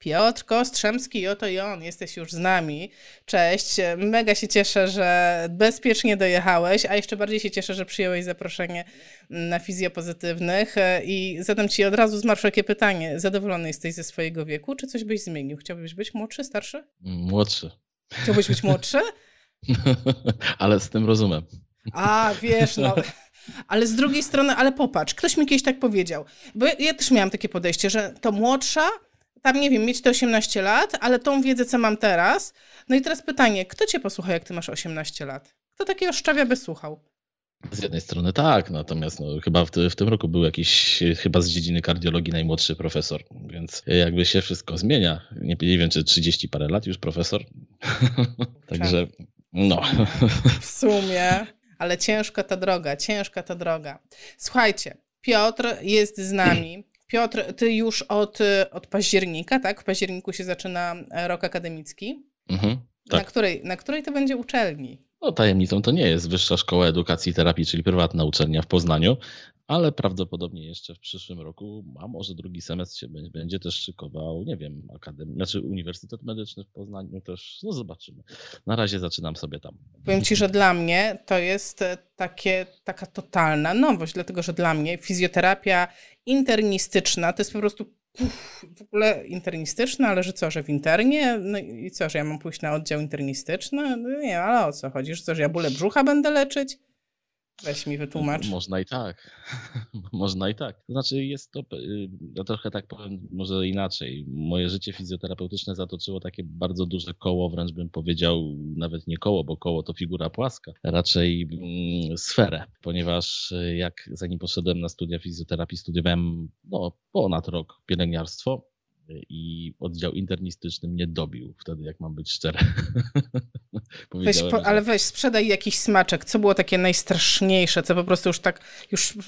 Piotr Kostrzemski, oto i on, jesteś już z nami. Cześć, mega się cieszę, że bezpiecznie dojechałeś, a jeszcze bardziej się cieszę, że przyjąłeś zaproszenie na fizjopozytywnych i zadam ci od razu z takie pytanie. Zadowolony jesteś ze swojego wieku, czy coś byś zmienił? Chciałbyś być młodszy, starszy? Młodszy. Chciałbyś być młodszy? ale z tym rozumiem. A, wiesz, no... Ale z drugiej strony, ale popatrz, ktoś mi kiedyś tak powiedział, bo ja, ja też miałam takie podejście, że to młodsza tam nie wiem, mieć te 18 lat, ale tą wiedzę, co mam teraz. No i teraz pytanie, kto cię posłucha, jak ty masz 18 lat? Kto takiego szczawia by słuchał? Z jednej strony tak, natomiast no, chyba w, w, tym roku był jakiś, chyba z dziedziny kardiologii najmłodszy profesor, więc jakby się wszystko zmienia. Nie, nie wiem, czy 30 parę lat już profesor. Także no. W sumie, ale ciężka ta droga, ciężka ta droga. Słuchajcie, Piotr jest z nami. Piotr, ty już od, od października, tak? W październiku się zaczyna rok akademicki. Mhm, tak. na, której, na której to będzie uczelni? No, tajemnicą to nie jest Wyższa Szkoła Edukacji i Terapii, czyli prywatna uczelnia w Poznaniu, ale prawdopodobnie jeszcze w przyszłym roku, a może drugi semestr się będzie też szykował, nie wiem, akademia, znaczy Uniwersytet Medyczny w Poznaniu też, no zobaczymy. Na razie zaczynam sobie tam. Powiem Ci, że dla mnie to jest e, takie, taka totalna nowość, dlatego że dla mnie fizjoterapia internistyczna to jest po prostu w ogóle internistyczna, ale że co, że w internie? No i co, że ja mam pójść na oddział internistyczny? No nie, ale o co chodzi? Że co, że ja bólę brzucha będę leczyć? Weź mi wytłumacz. Można i tak. Można i tak. To znaczy jest to, y, ja trochę tak powiem może inaczej. Moje życie fizjoterapeutyczne zatoczyło takie bardzo duże koło, wręcz bym powiedział, nawet nie koło, bo koło to figura płaska, raczej mm, sferę, ponieważ y, jak zanim poszedłem na studia fizjoterapii, studiowałem no, ponad rok pielęgniarstwo, i oddział internistyczny mnie dobił wtedy, jak mam być szczery. weź, po, ale weź, sprzedaj jakiś smaczek. Co było takie najstraszniejsze, co po prostu już tak, już,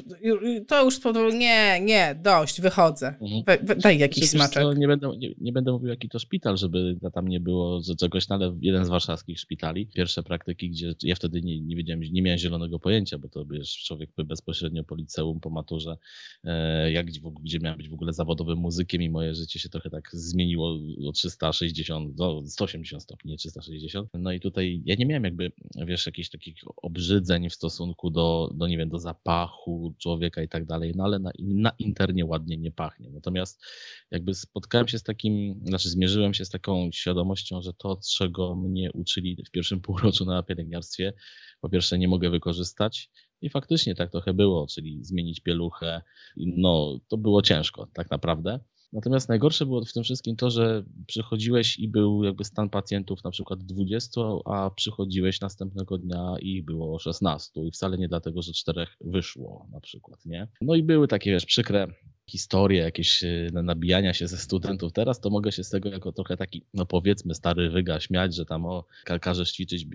to już spowodowało, nie, nie, dość, wychodzę. Mhm. We, we, daj jakiś Przecież smaczek. nie, będę, nie, nie, będę mówił, jaki to szpital, żeby tam nie było że czegoś, no, ale jeden z warszawskich szpitali, pierwsze praktyki, gdzie ja wtedy nie, nie wiedziałem, nie miałem zielonego pojęcia, bo to wiesz, człowiek bezpośrednio po liceum, po maturze, e, jak, gdzie miałem być w ogóle zawodowym muzykiem i moje życie się trochę tak zmieniło o 360, do 180 stopni, nie 360. No i tutaj ja nie miałem jakby, wiesz, jakichś takich obrzydzeń w stosunku do, do nie wiem, do zapachu człowieka i tak dalej, no ale na, na internie ładnie nie pachnie. Natomiast jakby spotkałem się z takim, znaczy zmierzyłem się z taką świadomością, że to, czego mnie uczyli w pierwszym półroczu na pielęgniarstwie, po pierwsze nie mogę wykorzystać, i faktycznie tak trochę było, czyli zmienić pieluchę. No, to było ciężko, tak naprawdę. Natomiast najgorsze było w tym wszystkim to, że przychodziłeś i był jakby stan pacjentów na przykład 20, a przychodziłeś następnego dnia i było 16 i wcale nie dlatego, że czterech wyszło na przykład, nie? No i były takie, wiesz, przykre historie, jakieś e, nabijania się ze studentów. Teraz to mogę się z tego jako trochę taki, no powiedzmy, stary wyga śmiać, że tam o, każesz ćwiczyć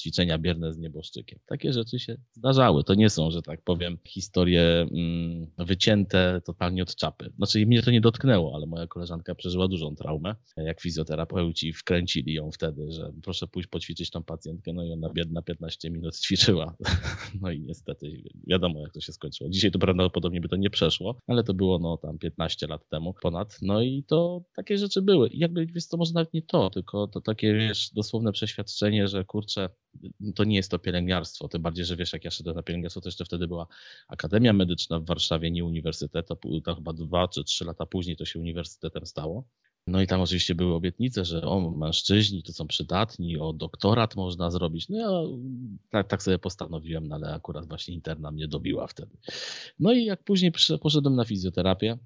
ćwiczenia bierne z nieboszczykiem. Takie rzeczy się zdarzały. To nie są, że tak powiem, historie mm, wycięte totalnie od czapy. Znaczy mnie to nie dotknęło, ale moja koleżanka przeżyła dużą traumę. Jak fizjoterapeuci wkręcili ją wtedy, że proszę pójść poćwiczyć tą pacjentkę, no i ona biedna 15 minut ćwiczyła. No i niestety wiadomo, jak to się skończyło. Dzisiaj to prawdopodobnie by to nie przeszło, ale to było no tam 15 lat temu ponad, no i to takie rzeczy były. I jakby, wiesz, to może nawet nie to, tylko to takie, wiesz, dosłowne przeświadczenie, że kurczę, to nie jest to pielęgniarstwo, tym bardziej, że wiesz, jak ja szedłem na pielęgniarstwo, to jeszcze wtedy była Akademia Medyczna w Warszawie, nie uniwersytet, to, to chyba dwa czy trzy lata później to się uniwersytetem stało. No i tam oczywiście były obietnice, że o mężczyźni to są przydatni, o doktorat można zrobić. No ja tak, tak sobie postanowiłem, no ale akurat właśnie interna mnie dobiła wtedy. No i jak później poszedłem na fizjoterapię,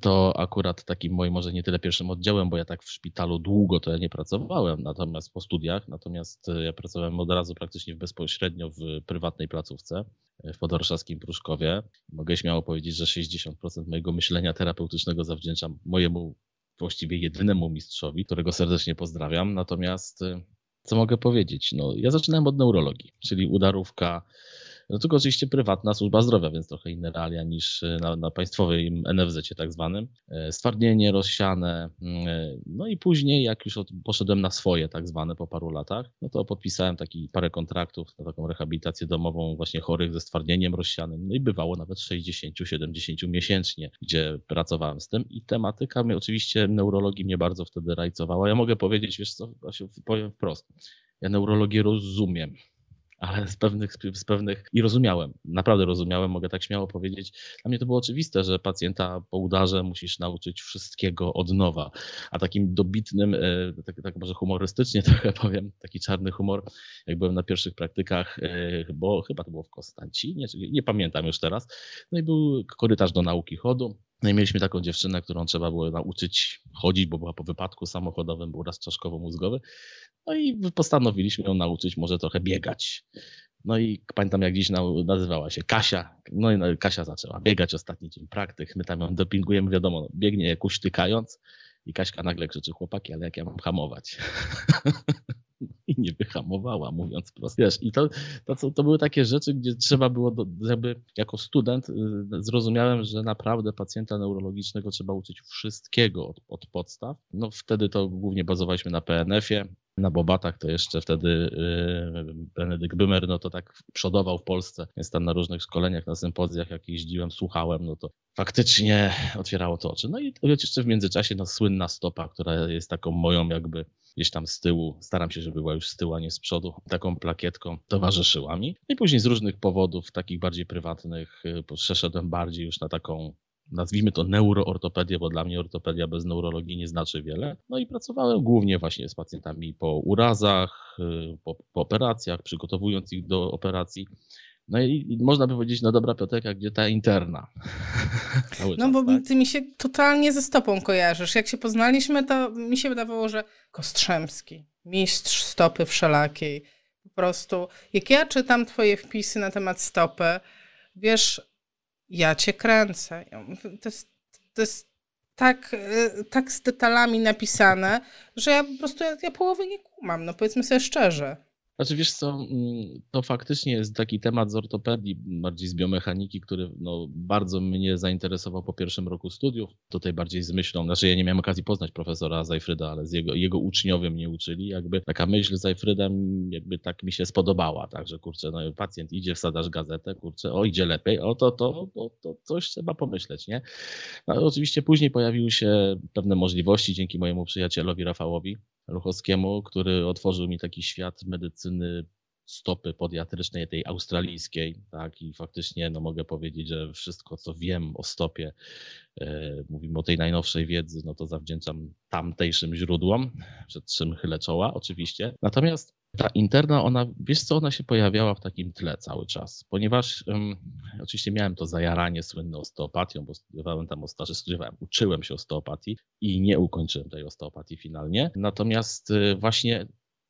to akurat takim moim może nie tyle pierwszym oddziałem, bo ja tak w szpitalu długo to ja nie pracowałem, natomiast po studiach, natomiast ja pracowałem od razu praktycznie bezpośrednio w prywatnej placówce w podwarszawskim Pruszkowie. Mogę śmiało powiedzieć, że 60% mojego myślenia terapeutycznego zawdzięczam mojemu właściwie jedynemu mistrzowi, którego serdecznie pozdrawiam. Natomiast y, co mogę powiedzieć? No, ja zaczynałem od neurologii, czyli udarówka, No tylko oczywiście prywatna służba zdrowia, więc trochę inne realia niż na, na państwowej NFZ tak zwanym. Stwardnienie rozsiane, no i później jak już poszedłem na swoje tak zwane po paru latach, no to podpisałem taki parę kontraktów na taką rehabilitację domową właśnie chorych ze stwardnieniem rozsianym, no i bywało nawet 60-70 miesięcznie, gdzie pracowałem z tym i tematyka mnie oczywiście neurologii mnie bardzo wtedy rajcowała. Ja mogę powiedzieć, wiesz co, powiem wprost, ja neurologię rozumiem, ale z pewnych, z pewnych i rozumiałem, naprawdę rozumiałem, mogę tak śmiało powiedzieć. Dla mnie to było oczywiste, że pacjenta po udarze musisz nauczyć wszystkiego od nowa. A takim dobitnym, e, tak, tak może humorystycznie trochę powiem, taki czarny humor, jak byłem na pierwszych praktykach, e, bo chyba to było w Konstancinie, nie pamiętam już teraz. No i był korytarz do nauki chodu. No i mieliśmy taką dziewczynę, którą trzeba było nauczyć chodzić, bo była po wypadku samochodowym, był raz czaszkowo-mózgowy. No i postanowiliśmy ją nauczyć może trochę biegać. No i pamiętam jak dziś nazywała się Kasia. No i no, Kasia zaczęła biegać ostatni dzień praktyk. My tam ją dopingujemy, wiadomo, no, biegnie kuśtykając i Kaśka nagle krzyczy, chłopaki, ale jak ja mam hamować? i nie wyhamowała, mówiąc prosto. Wiesz, i to, to, to były takie rzeczy, gdzie trzeba było, do, żeby jako student y, zrozumiałem, że naprawdę pacjenta neurologicznego trzeba uczyć wszystkiego od, od podstaw. No wtedy to głównie bazowaliśmy na PNF-ie, na Bobatach to jeszcze wtedy y, Benedykt Bymer, no to tak przodował w Polsce, więc tam na różnych szkoleniach, na sympozjach, jak jeździłem, słuchałem, no to faktycznie otwierało to oczy. No i jeszcze w międzyczasie no, słynna stopa, która jest taką moją jakby gdzieś tam z tyłu, staram się, żeby była już z tyłu, a nie z przodu, taką plakietką towarzyszyła mi. I później z różnych powodów, takich bardziej prywatnych, y, przeszedłem bardziej już na taką nazwijmy to neuroortopedię, bo dla mnie ortopedia bez neurologii nie znaczy wiele. No i pracowałem głównie właśnie z pacjentami po urazach, y, po, po operacjach, przygotowując ich do operacji. No i można by powiedzieć, no dobra Piotreka, gdzie ta interna? no czas, bo tak? ty mi się totalnie ze stopą kojarzysz. Jak się poznaliśmy, to mi się wydawało, że Kostrzemski, mistrz stopy wszelakiej. Po prostu, jak ja czytam twoje wpisy na temat stopy, wiesz, ja cię kręcę. To jest, to jest tak, y, tak z detalami napisane, że ja po prostu ja, ja połowy nie kumam, no powiedzmy sobie szczerze. Znaczy wiesz co, mm, to faktycznie jest taki temat z ortopedii, bardziej z biomechaniki, który no, bardzo mnie zainteresował po pierwszym roku studiów. Tutaj bardziej z myślą, znaczy ja nie miałem okazji poznać profesora Zajfryda, ale z jego, jego uczniowie mnie uczyli. Jakby taka myśl Zajfryda jakby tak mi się spodobała, tak, że kurczę, no pacjent idzie, wsadasz gazetę, kurczę, o idzie lepiej, o to, to, to, to coś trzeba pomyśleć, nie? No, oczywiście później pojawiły się pewne możliwości dzięki mojemu przyjacielowi Rafałowi, Ruchowskiemu, który otworzył mi taki świat medycyny stopy podiatrycznej, tej australijskiej, tak, i faktycznie no, mogę powiedzieć, że wszystko, co wiem o stopie, e, mówimy o tej najnowszej wiedzy, no to zawdzięczam tamtejszym źródłom, przed czym chylę czoła oczywiście. Natomiast ta interna, ona, wiesz co, ona się pojawiała w takim tle cały czas, ponieważ oczywiście miałem to zajaranie słynne osteopatią, bo studiowałem tam, znaczy studiowałem, uczyłem się osteopatii i nie ukończyłem tej osteopatii finalnie. Natomiast y, właśnie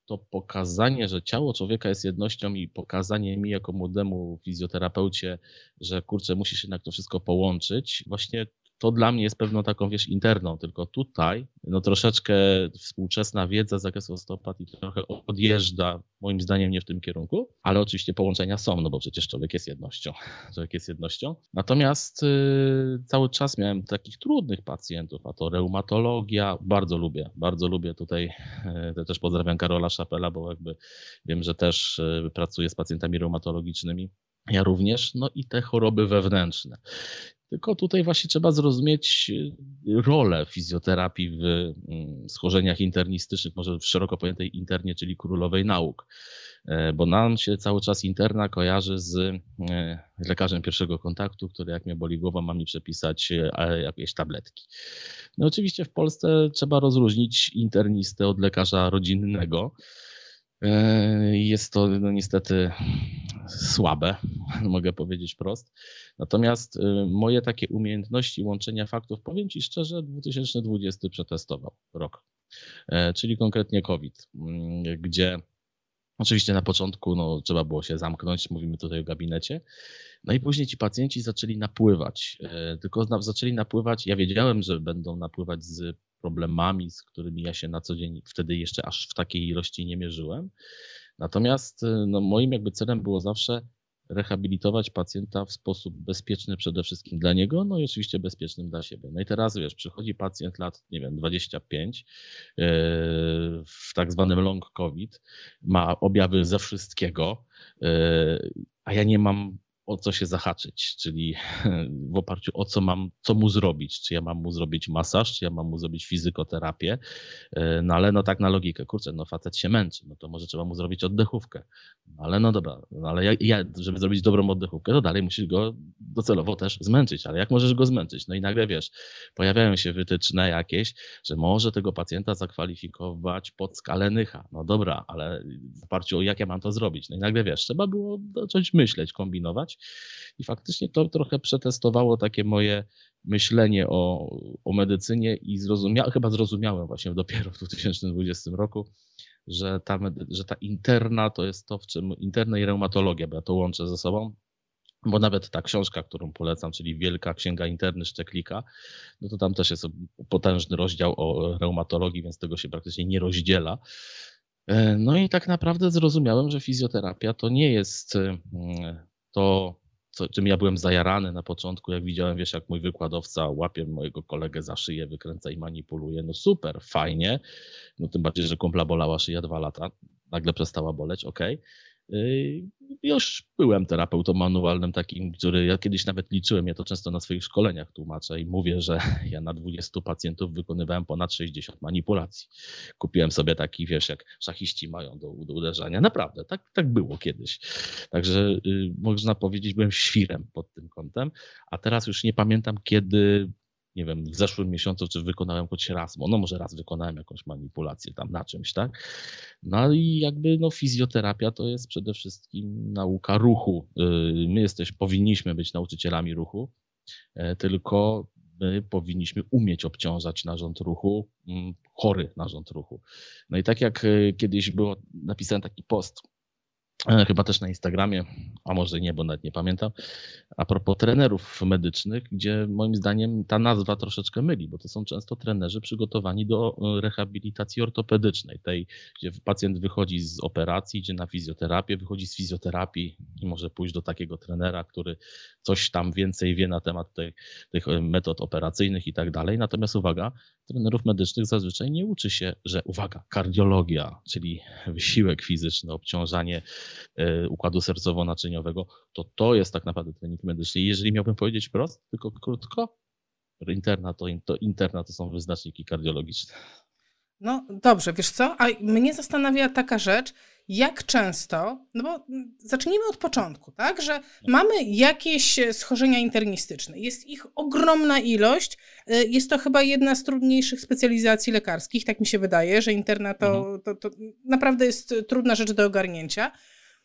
to pokazanie, że ciało człowieka jest jednością i pokazanie mi jako młodemu fizjoterapeucie, że kurczę, musisz jednak to wszystko połączyć, właśnie to dla mnie jest pewną taką, wiesz, interną, tylko tutaj no troszeczkę współczesna wiedza z zakresu osteopatii trochę odjeżdża, moim zdaniem nie w tym kierunku, ale oczywiście połączenia są, no bo przecież człowiek jest jednością, człowiek jest jednością. Natomiast y, cały czas miałem takich trudnych pacjentów, a to reumatologia, bardzo lubię, bardzo lubię tutaj, y, też pozdrawiam Karola Szapela, bo jakby wiem, że też y, pracuje z pacjentami reumatologicznymi, ja również, no i te choroby wewnętrzne. Tylko tutaj właśnie trzeba zrozumieć y, rolę fizjoterapii w mm, schorzeniach internistycznych, może w szeroko pojętej internie, czyli królowej nauk. E, bo nam się cały czas interna kojarzy z e, lekarzem pierwszego kontaktu, który jak mnie boli głowa, ma mi przepisać e, jakieś tabletki. No oczywiście w Polsce trzeba rozróżnić internistę od lekarza rodzinnego. Jest to no, niestety słabe, mogę powiedzieć prost. Natomiast y, moje takie umiejętności łączenia faktów, powiem Ci szczerze, 2020 przetestował rok, e, czyli konkretnie COVID, mm, gdzie Oczywiście na początku no, trzeba było się zamknąć, mówimy tutaj o gabinecie. No i później ci pacjenci zaczęli napływać. E, tylko zaczęli napływać. Ja wiedziałem, że będą napływać z problemami, z którymi ja się na co dzień wtedy jeszcze aż w takiej ilości nie mierzyłem. Natomiast y, no, moim jakby celem było zawsze rehabilitować pacjenta w sposób bezpieczny przede wszystkim dla niego, no i oczywiście bezpiecznym dla siebie. No i teraz wiesz, przychodzi pacjent lat, nie wiem, 25 e, w tak zwanym long COVID, ma objawy ze wszystkiego, e, a ja nie mam o co się zahaczyć, czyli w oparciu o co mam, co mu zrobić, czy ja mam mu zrobić masaż, czy ja mam mu zrobić fizykoterapię, e, no ale no tak na logikę, kurczę, no facet się męczy, no to może trzeba mu zrobić oddechówkę, no ale no dobra, no ale ja, ja, żeby zrobić dobrą oddechówkę, to dalej musisz go docelowo też zmęczyć, ale jak możesz go zmęczyć? No i nagle wiesz, pojawiają się wytyczne jakieś, że może tego pacjenta zakwalifikować pod skalę Nycha, no dobra, ale w oparciu o jak ja mam to zrobić? No i nagle wiesz, trzeba było zacząć myśleć, kombinować, i faktycznie to trochę przetestowało takie moje myślenie o, o medycynie i zrozumia, chyba zrozumiałem właśnie dopiero w 2020 roku, że ta, że ta interna to jest to, w czym interna i reumatologia, bo ja to łączę ze sobą, bo nawet ta książka, którą polecam, czyli Wielka Księga Interny Szczeklika, no to tam też jest potężny rozdział o reumatologii, więc tego się praktycznie nie rozdziela. E, no i tak naprawdę zrozumiałem, że fizjoterapia to nie jest mm, to, co, czym ja byłem zajarany na początku, jak widziałem, wiesz, jak mój wykładowca łapie mojego kolegę za szyję, wykręca i manipuluje. No super, fajnie. No tym bardziej, że kumpla bolała szyja dwa lata. Nagle przestała boleć, ok. Yy, już byłem terapeutą manualnym takim, który ja kiedyś nawet liczyłem, ja to często na swoich szkoleniach tłumaczę i mówię, że ja na 20 pacjentów wykonywałem ponad 60 manipulacji. Kupiłem sobie taki, wiesz, jak szachiści mają do, do uderzania. Naprawdę, tak, tak było kiedyś. Także y, można powiedzieć, byłem świrem pod tym kątem, a teraz już nie pamiętam, kiedy nie wiem, w zeszłym miesiącu, czy wykonałem choć raz, no może raz wykonałem jakąś manipulację tam na czymś, tak? No i jakby no fizjoterapia to jest przede wszystkim nauka ruchu. Y, my jesteśmy, powinniśmy być nauczycielami ruchu, e, tylko my powinniśmy umieć obciążać narząd ruchu, mm, chory narząd ruchu. No i tak jak e, kiedyś było, napisałem taki post chyba też na Instagramie, a może nie, bo nawet nie pamiętam, a propos trenerów medycznych, gdzie moim zdaniem ta nazwa troszeczkę myli, bo to są często trenerzy przygotowani do e, rehabilitacji ortopedycznej, tej, gdzie pacjent wychodzi z operacji, idzie na fizjoterapię, wychodzi z fizjoterapii i może pójść do takiego trenera, który coś tam więcej wie na temat tej, tych e, metod operacyjnych i tak dalej. Natomiast uwaga, trenerów medycznych zazwyczaj nie uczy się, że uwaga, kardiologia, czyli wysiłek fizyczny, obciążanie E, układu sercowo-naczyniowego, to to jest tak naprawdę trening medyczny. I jeżeli miałbym powiedzieć prost, tylko krótko, interna to, to interna to są wyznaczniki kardiologiczne. No dobrze, wiesz co? A mnie zastanawia taka rzecz, jak często, no bo zacznijmy od początku, tak, że mamy jakieś schorzenia internistyczne. Jest ich ogromna ilość. E, jest to chyba jedna z trudniejszych specjalizacji lekarskich, tak mi się wydaje, że interna to, mhm. to, to naprawdę jest trudna rzecz do ogarnięcia.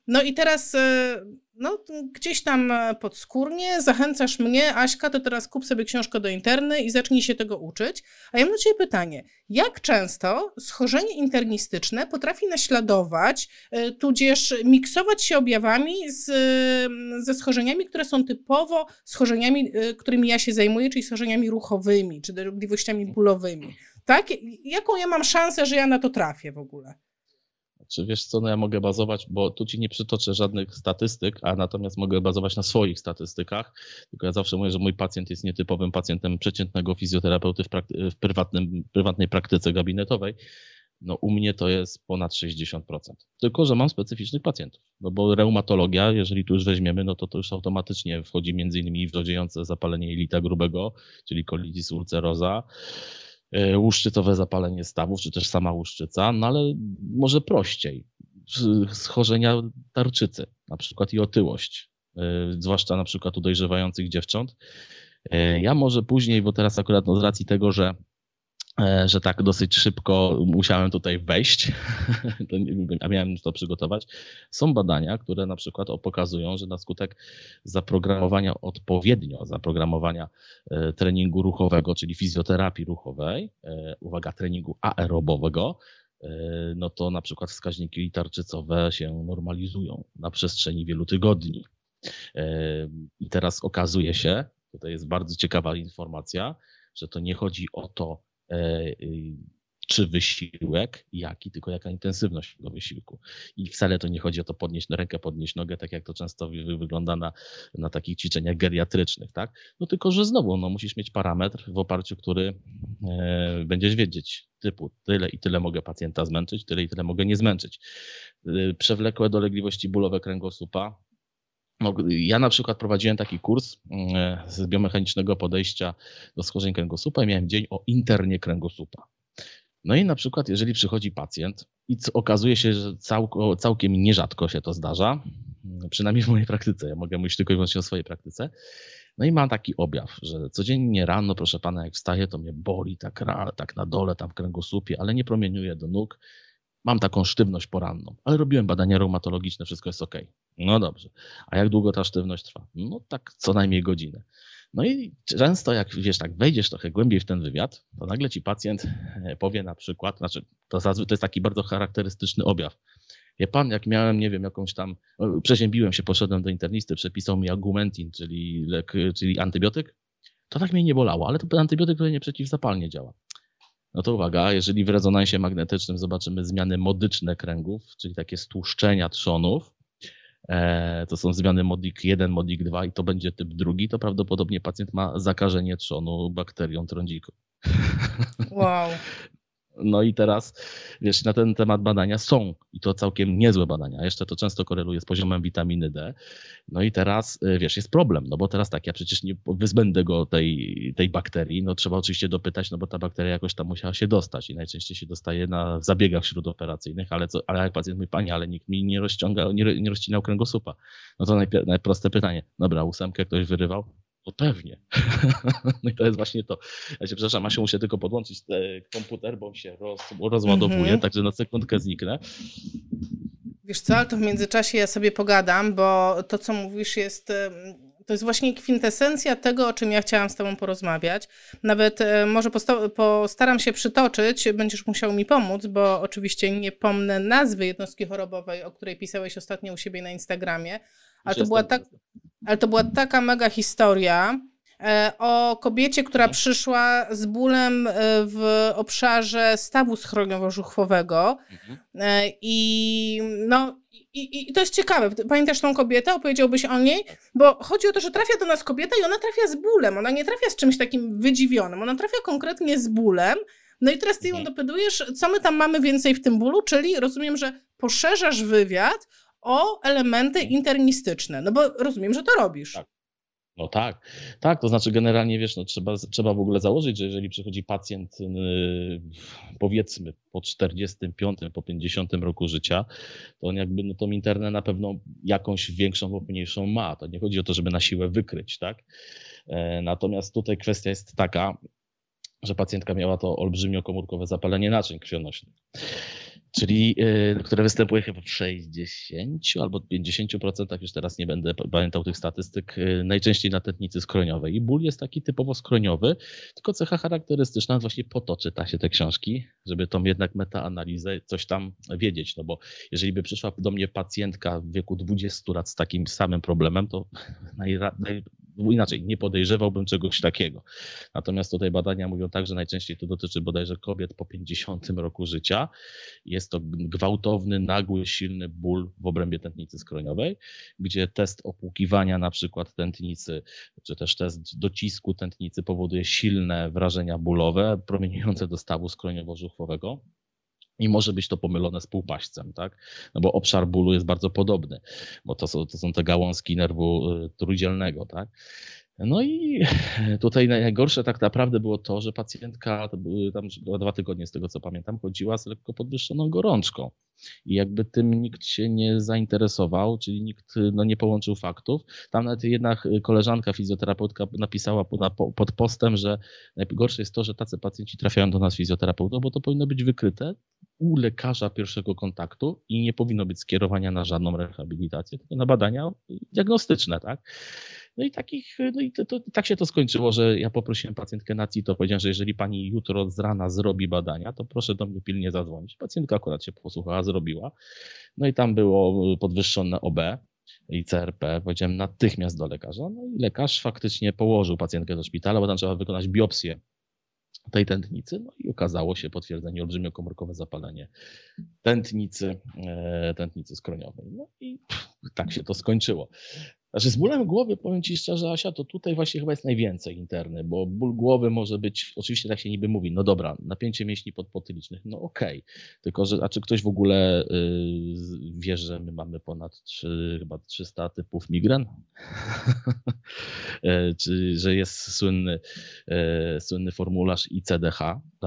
No i teraz e, no, gdzieś tam e, podskórnie zachęcasz mnie, Aśka, to teraz kup sobie książkę do interny i zacznij się tego uczyć. A ja mam do Ciebie pytanie, jak często schorzenie internistyczne potrafi naśladować, e, tudzież miksować się objawami z, ze schorzeniami, które są typowo schorzeniami, którymi ja się zajmuję, czyli schorzeniami ruchowymi, czy dolegliwościami bólowymi. Tak? Jaką ja mam szansę, że ja na to trafię w ogóle? Czy wiesz co, no ja mogę bazować, bo tu ci nie przytoczę żadnych statystyk, a natomiast mogę bazować na swoich statystykach. Tylko ja zawsze mówię, że mój pacjent jest nietypowym pacjentem przeciętnego fizjoterapeuty w, w prywatnym, prywatnej praktyce gabinetowej. No u mnie to jest ponad 60%. Tylko, że mam specyficznych pacjentów. No bo reumatologia, jeżeli tu już weźmiemy, no to to już automatycznie wchodzi między innymi w rodziejące zapalenie jelita grubego, czyli colitis ulceroza, E, łuszczycowe zapalenie stawów, czy też sama łuszczyca, no ale może prościej. Schorzenia tarczycy, na przykład i otyłość, e, zwłaszcza na przykład u dojrzewających dziewcząt. E, ja może później, bo teraz akurat no z racji tego, że E, że tak dosyć szybko musiałem tutaj wejść, a miałem to przygotować. Są badania, które na przykład pokazują, że na skutek zaprogramowania odpowiednio, zaprogramowania e, treningu ruchowego, czyli fizjoterapii ruchowej, e, uwaga, treningu aerobowego, no to na przykład wskaźniki tarczycowe się normalizują na przestrzeni wielu tygodni. I teraz okazuje się, tutaj jest bardzo ciekawa informacja, że to nie chodzi o to, E, czy wysiłek, jaki, tylko jaka intensywność tego wysiłku. I wcale to nie chodzi o to podnieść rękę, podnieść nogę, tak jak to często wygląda na, na takich ćwiczeniach geriatrycznych, tak? No tylko, że znowu, no musisz mieć parametr, w oparciu który e, będziesz wiedzieć, typu tyle i tyle mogę pacjenta zmęczyć, tyle i tyle mogę nie zmęczyć. E, przewlekłe dolegliwości bólowe kręgosłupa, no, ja na przykład prowadziłem taki kurs e, z biomechanicznego podejścia do schorzeń kręgosłupa i miałem dzień o internie kręgosłupa. No i na przykład, jeżeli przychodzi pacjent i okazuje się, że całkiem nierzadko się to zdarza, przynajmniej w mojej praktyce, ja mogę mówić tylko i wyłącznie o swojej praktyce, no i mam taki objaw, że codziennie rano, proszę pana, jak wstaję, to mnie boli tak, tak na dole, tam w kręgosłupie, ale nie promieniuje do nóg. Mam taką sztywność poranną, ale robiłem badania reumatologiczne, wszystko jest ok. No dobrze. A jak długo ta sztywność trwa? No tak co najmniej godzinę. No i często jak wiesz, tak wejdziesz trochę głębiej w ten wywiad, to nagle ci pacjent e, powie na przykład, znaczy to, to jest taki bardzo charakterystyczny objaw. Wie pan, jak miałem, nie wiem, jakąś tam, przeziębiłem się, poszedłem do internisty, przepisał mi augmentin, czyli, lek, czyli antybiotyk, to tak mnie nie bolało, ale to antybiotyk, który nie przeciwzapalnie działa. No to uwaga, jeżeli w rezonansie magnetycznym zobaczymy zmiany modyczne kręgów, czyli takie stłuszczenia trzonów, to są zmiany MODIK 1, MODIK 2 i to będzie typ drugi, to prawdopodobnie pacjent ma zakażenie trzonu bakterią trądziku. Wow. No i teraz, wiesz, na ten temat badania są i to całkiem niezłe badania. Jeszcze to często koreluje z poziomem witaminy D. No i teraz, y, wiesz, jest problem, no bo teraz tak, ja przecież nie wyzbędę go tej, tej bakterii, no trzeba oczywiście dopytać, no bo ta bakteria jakoś tam musiała się dostać i najczęściej się dostaje na zabiegach śródoperacyjnych, ale, co, ale jak pacjent mówi, pani, ale nikt mi nie rozciąga, nie, nie rozcinał kręgosłupa. No to najproste pytanie, dobra, ósemkę ktoś wyrywał, no pewnie. no i to jest właśnie to. Ja się przepraszam, Asiu, muszę tylko podłączyć komputer, bo się roz, rozładowuje, mm -hmm. także na sekundkę zniknę. Wiesz co, ale to w międzyczasie ja sobie pogadam, bo to, co mówisz, jest. To jest właśnie kwintesencja tego, o czym ja chciałam z Tobą porozmawiać. Nawet e, może postaram się przytoczyć, będziesz musiał mi pomóc, bo oczywiście nie pomnę nazwy jednostki chorobowej, o której pisałeś ostatnio u siebie na Instagramie, ale to była tak, ale to była taka mega historia e, o kobiecie, która przyszła z bólem e, w obszarze stawu schroniowo-żuchwowego. Mhm. E, I no, i, I, to jest ciekawe. Pamiętasz tą kobietę? Opowiedziałbyś o niej? Bo chodzi o to, że trafia do nas kobieta i ona trafia z bólem. Ona nie trafia z czymś takim wydziwionym. Ona trafia konkretnie z bólem. No i teraz ty ją mhm. dopytujesz, co my tam mamy więcej w tym bólu, czyli rozumiem, że poszerzasz wywiad o elementy internistyczne. No bo rozumiem, że to robisz. Tak. No tak, tak, to znaczy generalnie wiesz, no trzeba, trzeba w ogóle założyć, że jeżeli przychodzi pacjent yy, powiedzmy po 45, po 50 roku życia, to on jakby no tą internę na pewno jakąś większą lub mniejszą ma. To nie chodzi o to, żeby na siłę wykryć, tak? E, natomiast tutaj kwestia jest taka, że pacjentka miała to olbrzymio komórkowe zapalenie naczyń krwionośnych czyli y, które występuje chyba w 60 albo 50%, już teraz nie będę pamiętał tych statystyk, y, najczęściej na tętnicy skroniowej. I ból jest taki typowo skroniowy, tylko cecha charakterystyczna, właśnie po to czyta się te książki, żeby tą jednak metaanalizę coś tam wiedzieć, no bo jeżeli by przyszła do mnie pacjentka w wieku 20 lat z takim samym problemem, to naj, naj, inaczej, nie podejrzewałbym czegoś takiego. Natomiast tutaj badania mówią tak, że najczęściej to dotyczy bodajże kobiet po 50 roku życia. Jest to gwałtowny, nagły, silny ból w obrębie tętnicy skroniowej, gdzie test opłukiwania na przykład tętnicy, czy też test docisku tętnicy powoduje silne wrażenia bólowe promieniujące do stawu skroniowo-żuchwowego i może być to pomylone z półpaścem, tak? No bo obszar bólu jest bardzo podobny, bo to są, to są te gałązki nerwu y, trójdzielnego, tak? No i tutaj najgorsze tak naprawdę było to, że pacjentka, to tam dwa tygodnie z tego co pamiętam, chodziła z lekko podwyższoną gorączką. I jakby tym nikt się nie zainteresował, czyli nikt no, nie połączył faktów. Tam nawet jedna koleżanka, fizjoterapeutka napisała pod postem, że najgorsze jest to, że tacy pacjenci trafiają do nas fizjoterapeutów, bo to powinno być wykryte u lekarza pierwszego kontaktu i nie powinno być skierowania na żadną rehabilitację, tylko na badania diagnostyczne, tak? No i takich, no i to, to, tak się to skończyło, że ja poprosiłem pacjentkę na CITO, powiedziałem, że jeżeli pani jutro z rana zrobi badania, to proszę do mnie pilnie zadzwonić. Pacjentka akurat się posłuchała, zrobiła. No i tam było podwyższone OB i CRP. Powiedziałem natychmiast do lekarza. No i lekarz faktycznie położył pacjentkę do szpitala, bo tam trzeba wykonać biopsję tej tętnicy, no i okazało się potwierdzenie olbrzymiokomórkowe zapalenie tętnicy, e, tętnicy skroniowej. No i pff, tak się to skończyło. Znaczy z bólem głowy, powiem Ci szczerze, Asia, to tutaj właśnie chyba jest najwięcej interny, bo ból głowy może być, oczywiście tak się niby mówi, no dobra, napięcie mięśni podpotylicznych, no okej, okay. tylko że, a czy ktoś w ogóle y, wie, że my mamy ponad 3, chyba 300 typów migren? E, czy że jest słynny, e, słynny formularz ICDH,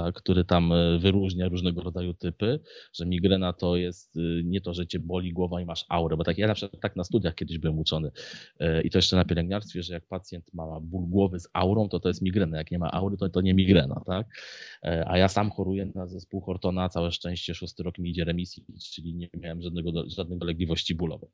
tak, który tam e, wyróżnia różnego rodzaju typy, że migrena to jest y, nie to, że cię boli głowa i masz aurę, bo tak ja na przykład tak na studiach kiedyś byłem uczony, E, I to jeszcze na pielęgniarstwie, że jak pacjent ma ból głowy z aurą, to to jest migrena. Jak nie ma aury, to to nie migrena, tak? E, a ja sam choruję na zespół Hortona, całe szczęście szósty rok mi idzie remisji, czyli nie miałem żadnego, żadnych dolegliwości bólowych.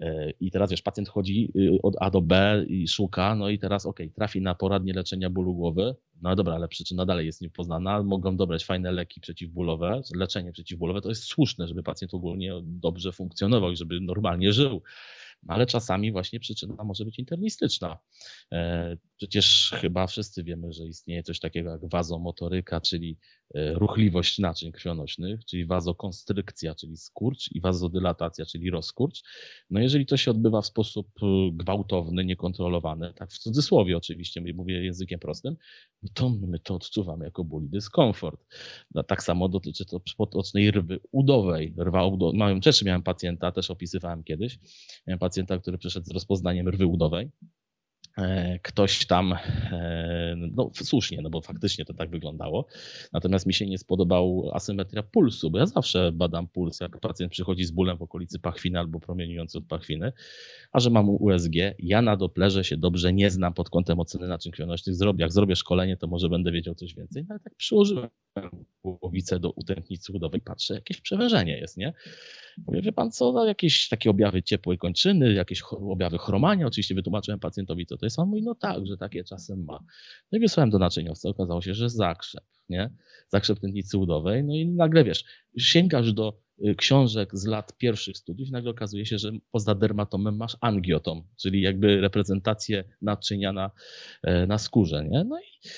E, I teraz wiesz, pacjent chodzi y, od A do B i szuka, no i teraz ok, trafi na poradnie leczenia bólu głowy, no dobra, ale przyczyna dalej jest niepoznana. Mogą dobrać fajne leki przeciwbólowe, leczenie przeciwbólowe. To jest słuszne, żeby pacjent ogólnie dobrze funkcjonował i żeby normalnie żył ale czasami właśnie przyczyna może być internistyczna. E, przecież chyba wszyscy wiemy, że istnieje coś takiego jak wazomotoryka, czyli ruchliwość naczyń krwionośnych, czyli wazokonstrykcja, czyli skurcz i wazodylatacja, czyli rozkurcz. No jeżeli to się odbywa w sposób e, gwałtowny, niekontrolowany, tak w cudzysłowie oczywiście, mówię językiem prostym, to my to odczuwamy jako ból i dyskomfort. No, tak samo dotyczy to potocznej rwy udowej. Rwa udowa, miałem, też miałem pacjenta, też opisywałem kiedyś, miałem pacjenta, który przyszedł z rozpoznaniem rwy udowej. E, ktoś tam, e, no słusznie, no bo faktycznie to tak wyglądało. Natomiast mi się nie spodobał asymetria pulsu, bo ja zawsze badam puls, jak pacjent przychodzi z bólem w okolicy pachwiny albo promieniujący od pachwiny, a że mam USG, ja na Doplerze się dobrze nie znam pod kątem oceny naczyń krwionośnych. Zrobię, jak zrobię szkolenie, to może będę wiedział coś więcej. No ale tak przyłożyłem głowicę do utętnicy udowej, patrzę, jakieś przewężenie jest, nie? Mówię, wie pan co, no, jakieś takie objawy ciepłej kończyny, jakieś objawy chromania, oczywiście wytłumaczyłem pacjentowi, co to jest. On mówi, no tak, że takie czasem ma. No i wysłałem do naczyniowca, okazało się, że zakrzep, nie? Zakrzep tętnicy udowej, no i nagle, wiesz, sięgasz do książek z lat pierwszych studiów nagle okazuje się, że poza dermatomem masz angiotom, czyli jakby reprezentację naczynia na, e, na skórze, nie? No i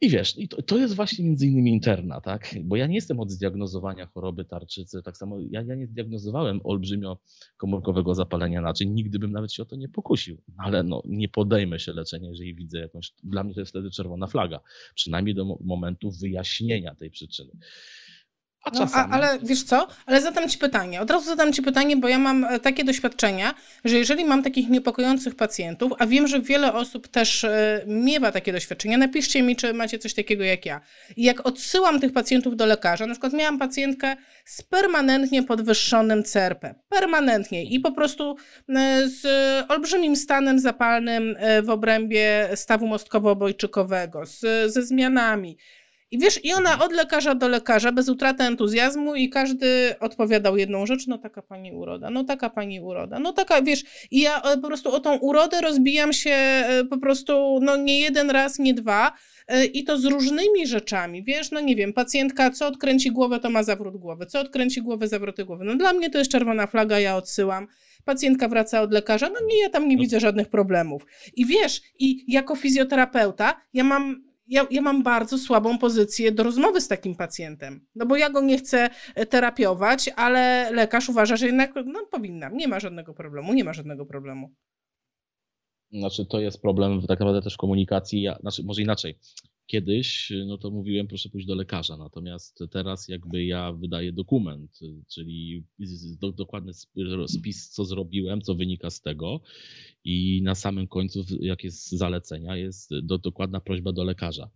i wiesz, i to, to, jest właśnie między innymi interna, tak? Bo ja nie jestem od zdiagnozowania choroby tarczycy, tak samo ja, ja nie zdiagnozowałem olbrzymio komórkowego zapalenia naczyń, nigdy bym nawet się o to nie pokusił, ale no, nie podejmę się leczenia, jeżeli widzę jakąś, dla mnie to jest wtedy czerwona flaga, przynajmniej do momentu wyjaśnienia tej przyczyny. A no, a, ale wiesz co? Ale zadam ci pytanie. Od razu zadam ci pytanie, bo ja mam e, takie doświadczenia, że jeżeli mam takich niepokojących pacjentów, a wiem, że wiele osób też y, miewa takie doświadczenia, napiszcie mi, czy macie coś takiego jak ja. I jak odsyłam tych pacjentów do lekarza, na przykład miałam pacjentkę z permanentnie podwyższonym CRP. Permanentnie i po prostu y, z olbrzymim stanem zapalnym w obrębie stawu mostkowo-obojczykowego, z, ze zmianami i wiesz, i ona od lekarza do lekarza, bez utraty entuzjazmu i każdy odpowiadał jedną rzecz, no taka pani uroda, no taka pani uroda, no taka, wiesz, i ja e, po prostu o tą urodę rozbijam się e, po prostu, no nie jeden raz, nie dwa, e, i to z różnymi rzeczami, wiesz, no nie wiem, pacjentka co odkręci głowę, to ma zawrót głowy, co odkręci głowę, zawroty głowy. No dla mnie to jest czerwona flaga, ja odsyłam. Pacjentka wraca od lekarza, no nie, ja tam nie no. widzę żadnych problemów. I wiesz, i jako fizjoterapeuta ja mam ja, ja mam bardzo słabą pozycję do rozmowy z takim pacjentem. No bo ja go nie chcę e, terapiować, ale lekarz uważa, że jednak no, powinnam. Nie ma żadnego problemu, nie ma żadnego problemu. Znaczy, to jest problem tak naprawdę też komunikacji, znaczy, może inaczej kiedyś, no to mówiłem, proszę pójść do lekarza, natomiast teraz jakby ja wydaję dokument, czyli dokładny spis, co zrobiłem, co wynika z tego. I na samym końcu, jak jest zalecenia, jest do, dokładna prośba do lekarza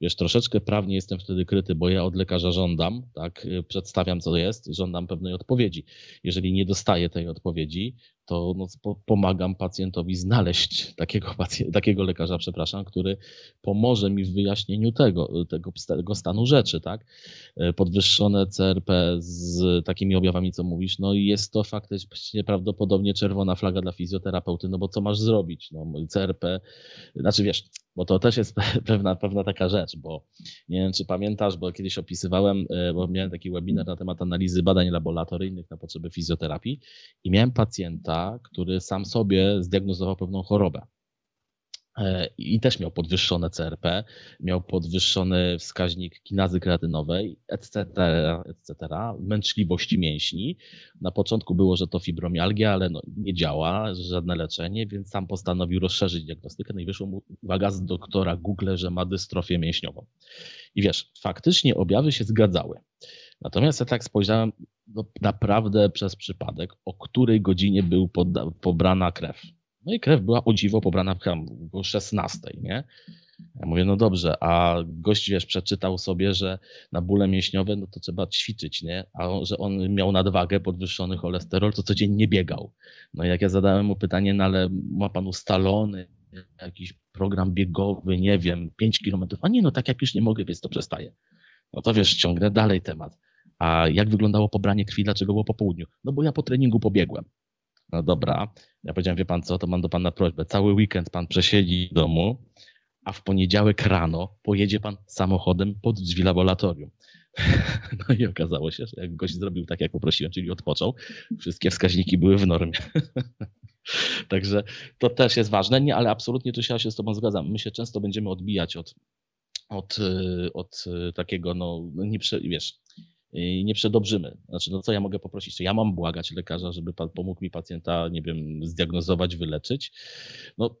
wiesz, troszeczkę prawnie jestem wtedy kryty, bo ja od lekarza żądam, tak, przedstawiam co jest, żądam pewnej odpowiedzi. Jeżeli nie dostaję tej odpowiedzi, to no, pomagam pacjentowi znaleźć takiego, pacjent, takiego lekarza, przepraszam, który pomoże mi w wyjaśnieniu tego, tego, tego stanu rzeczy, tak. Podwyższone CRP z takimi objawami, co mówisz, no i jest to faktycznie prawdopodobnie czerwona flaga dla fizjoterapeuty, no bo co masz zrobić? No, CRP, znaczy wiesz, bo to też jest pewna, pewna taka rzecz, bo nie wiem, czy pamiętasz, bo kiedyś opisywałem, e, bo miałem taki webinar na temat analizy badań laboratoryjnych na potrzeby fizjoterapii i miałem pacjenta, który sam sobie zdiagnozował pewną chorobę. E, i też miał podwyższone CRP, miał podwyższony wskaźnik kinazy kreatynowej, etc., etc., męczliwości mięśni. Na początku było, że to fibromialgia, ale no, nie działa, żadne leczenie, więc sam postanowił rozszerzyć diagnostykę. No i wyszło mu, uwaga, z doktora Google, że ma dystrofię mięśniową. I wiesz, faktycznie objawy się zgadzały. Natomiast ja tak spojrzałem no, naprawdę przez przypadek, o której godzinie był pobrana krew no i krew była o dziwo pobrana o 16, nie? Ja mówię, no dobrze, a gość, wiesz, przeczytał sobie, że na bóle mięśniowe, no to trzeba ćwiczyć, nie? A on, że on miał nadwagę, podwyższony cholesterol, to codziennie biegał. No i jak ja zadałem mu pytanie, no ale ma pan ustalony jakiś program biegowy, nie wiem, 5 kilometrów, a nie, no tak jak już nie mogę, więc to przestaje. No to wiesz, ciągnę dalej temat. A jak wyglądało pobranie krwi, dlaczego było po południu? No bo ja po treningu pobiegłem. No dobra. Ja powiedziałem, wie pan co, to mam do pana prośbę. Cały weekend pan przesiedzi w domu, a w poniedziałek rano pojedzie pan samochodem pod drzwi laboratorium. No i okazało się, że jak gość zrobił tak, jak poprosiłem, czyli odpoczął, wszystkie wskaźniki były w normie. Także to też jest ważne, nie, ale absolutnie tu się, się z Tobą zgadzam. My się często będziemy odbijać od, od, od takiego, no, nie, wiesz, nie przedobrzymy. Znaczy, no co ja mogę poprosić? Czy ja mam błagać lekarza, żeby pan pomógł mi pacjenta, nie wiem, zdiagnozować, wyleczyć? No,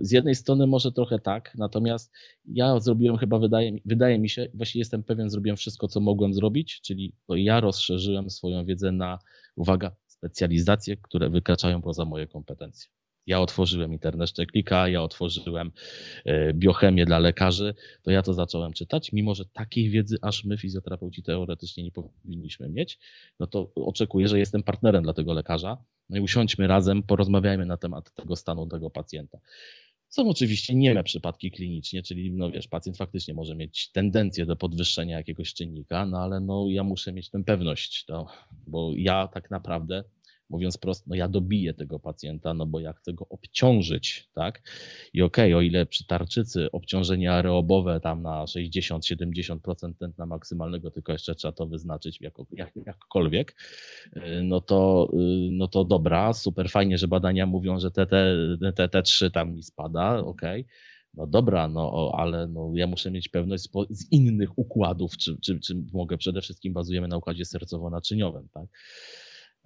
z jednej strony może trochę tak, natomiast ja zrobiłem chyba, wydaje, wydaje mi się, właśnie jestem pewien, zrobiłem wszystko, co mogłem zrobić, czyli to ja rozszerzyłem swoją wiedzę na, uwaga, specjalizacje, które wykraczają poza moje kompetencje. Ja otworzyłem internet Szczeklika, ja otworzyłem e, biochemię dla lekarzy, to ja to zacząłem czytać, mimo że takiej wiedzy aż my fizjoterapeuci teoretycznie nie powinniśmy mieć, no to oczekuję, że jestem partnerem dla tego lekarza, no i usiądźmy razem, porozmawiajmy na temat tego stanu tego pacjenta. Są oczywiście nieme przypadki klinicznie, czyli no wiesz, pacjent faktycznie może mieć tendencję do podwyższenia jakiegoś czynnika, no ale no ja muszę mieć tę pewność, to, bo ja tak naprawdę mówiąc prosto, no ja dobiję tego pacjenta, no bo ja chcę go obciążyć, tak? I okej, okay, o ile przy tarczycy obciążenie aerobowe tam na 60-70% tętna maksymalnego, tylko jeszcze trzeba to wyznaczyć jako, jak, jakkolwiek, y, no to, y, no to dobra, super fajnie, że badania mówią, że te, te, te, te 3 tam mi spada, okej, okay. No dobra, no ale no, ja muszę mieć pewność z innych układów, czy, czy, czy mogę, przede wszystkim bazujemy na układzie sercowo-naczyniowym, tak?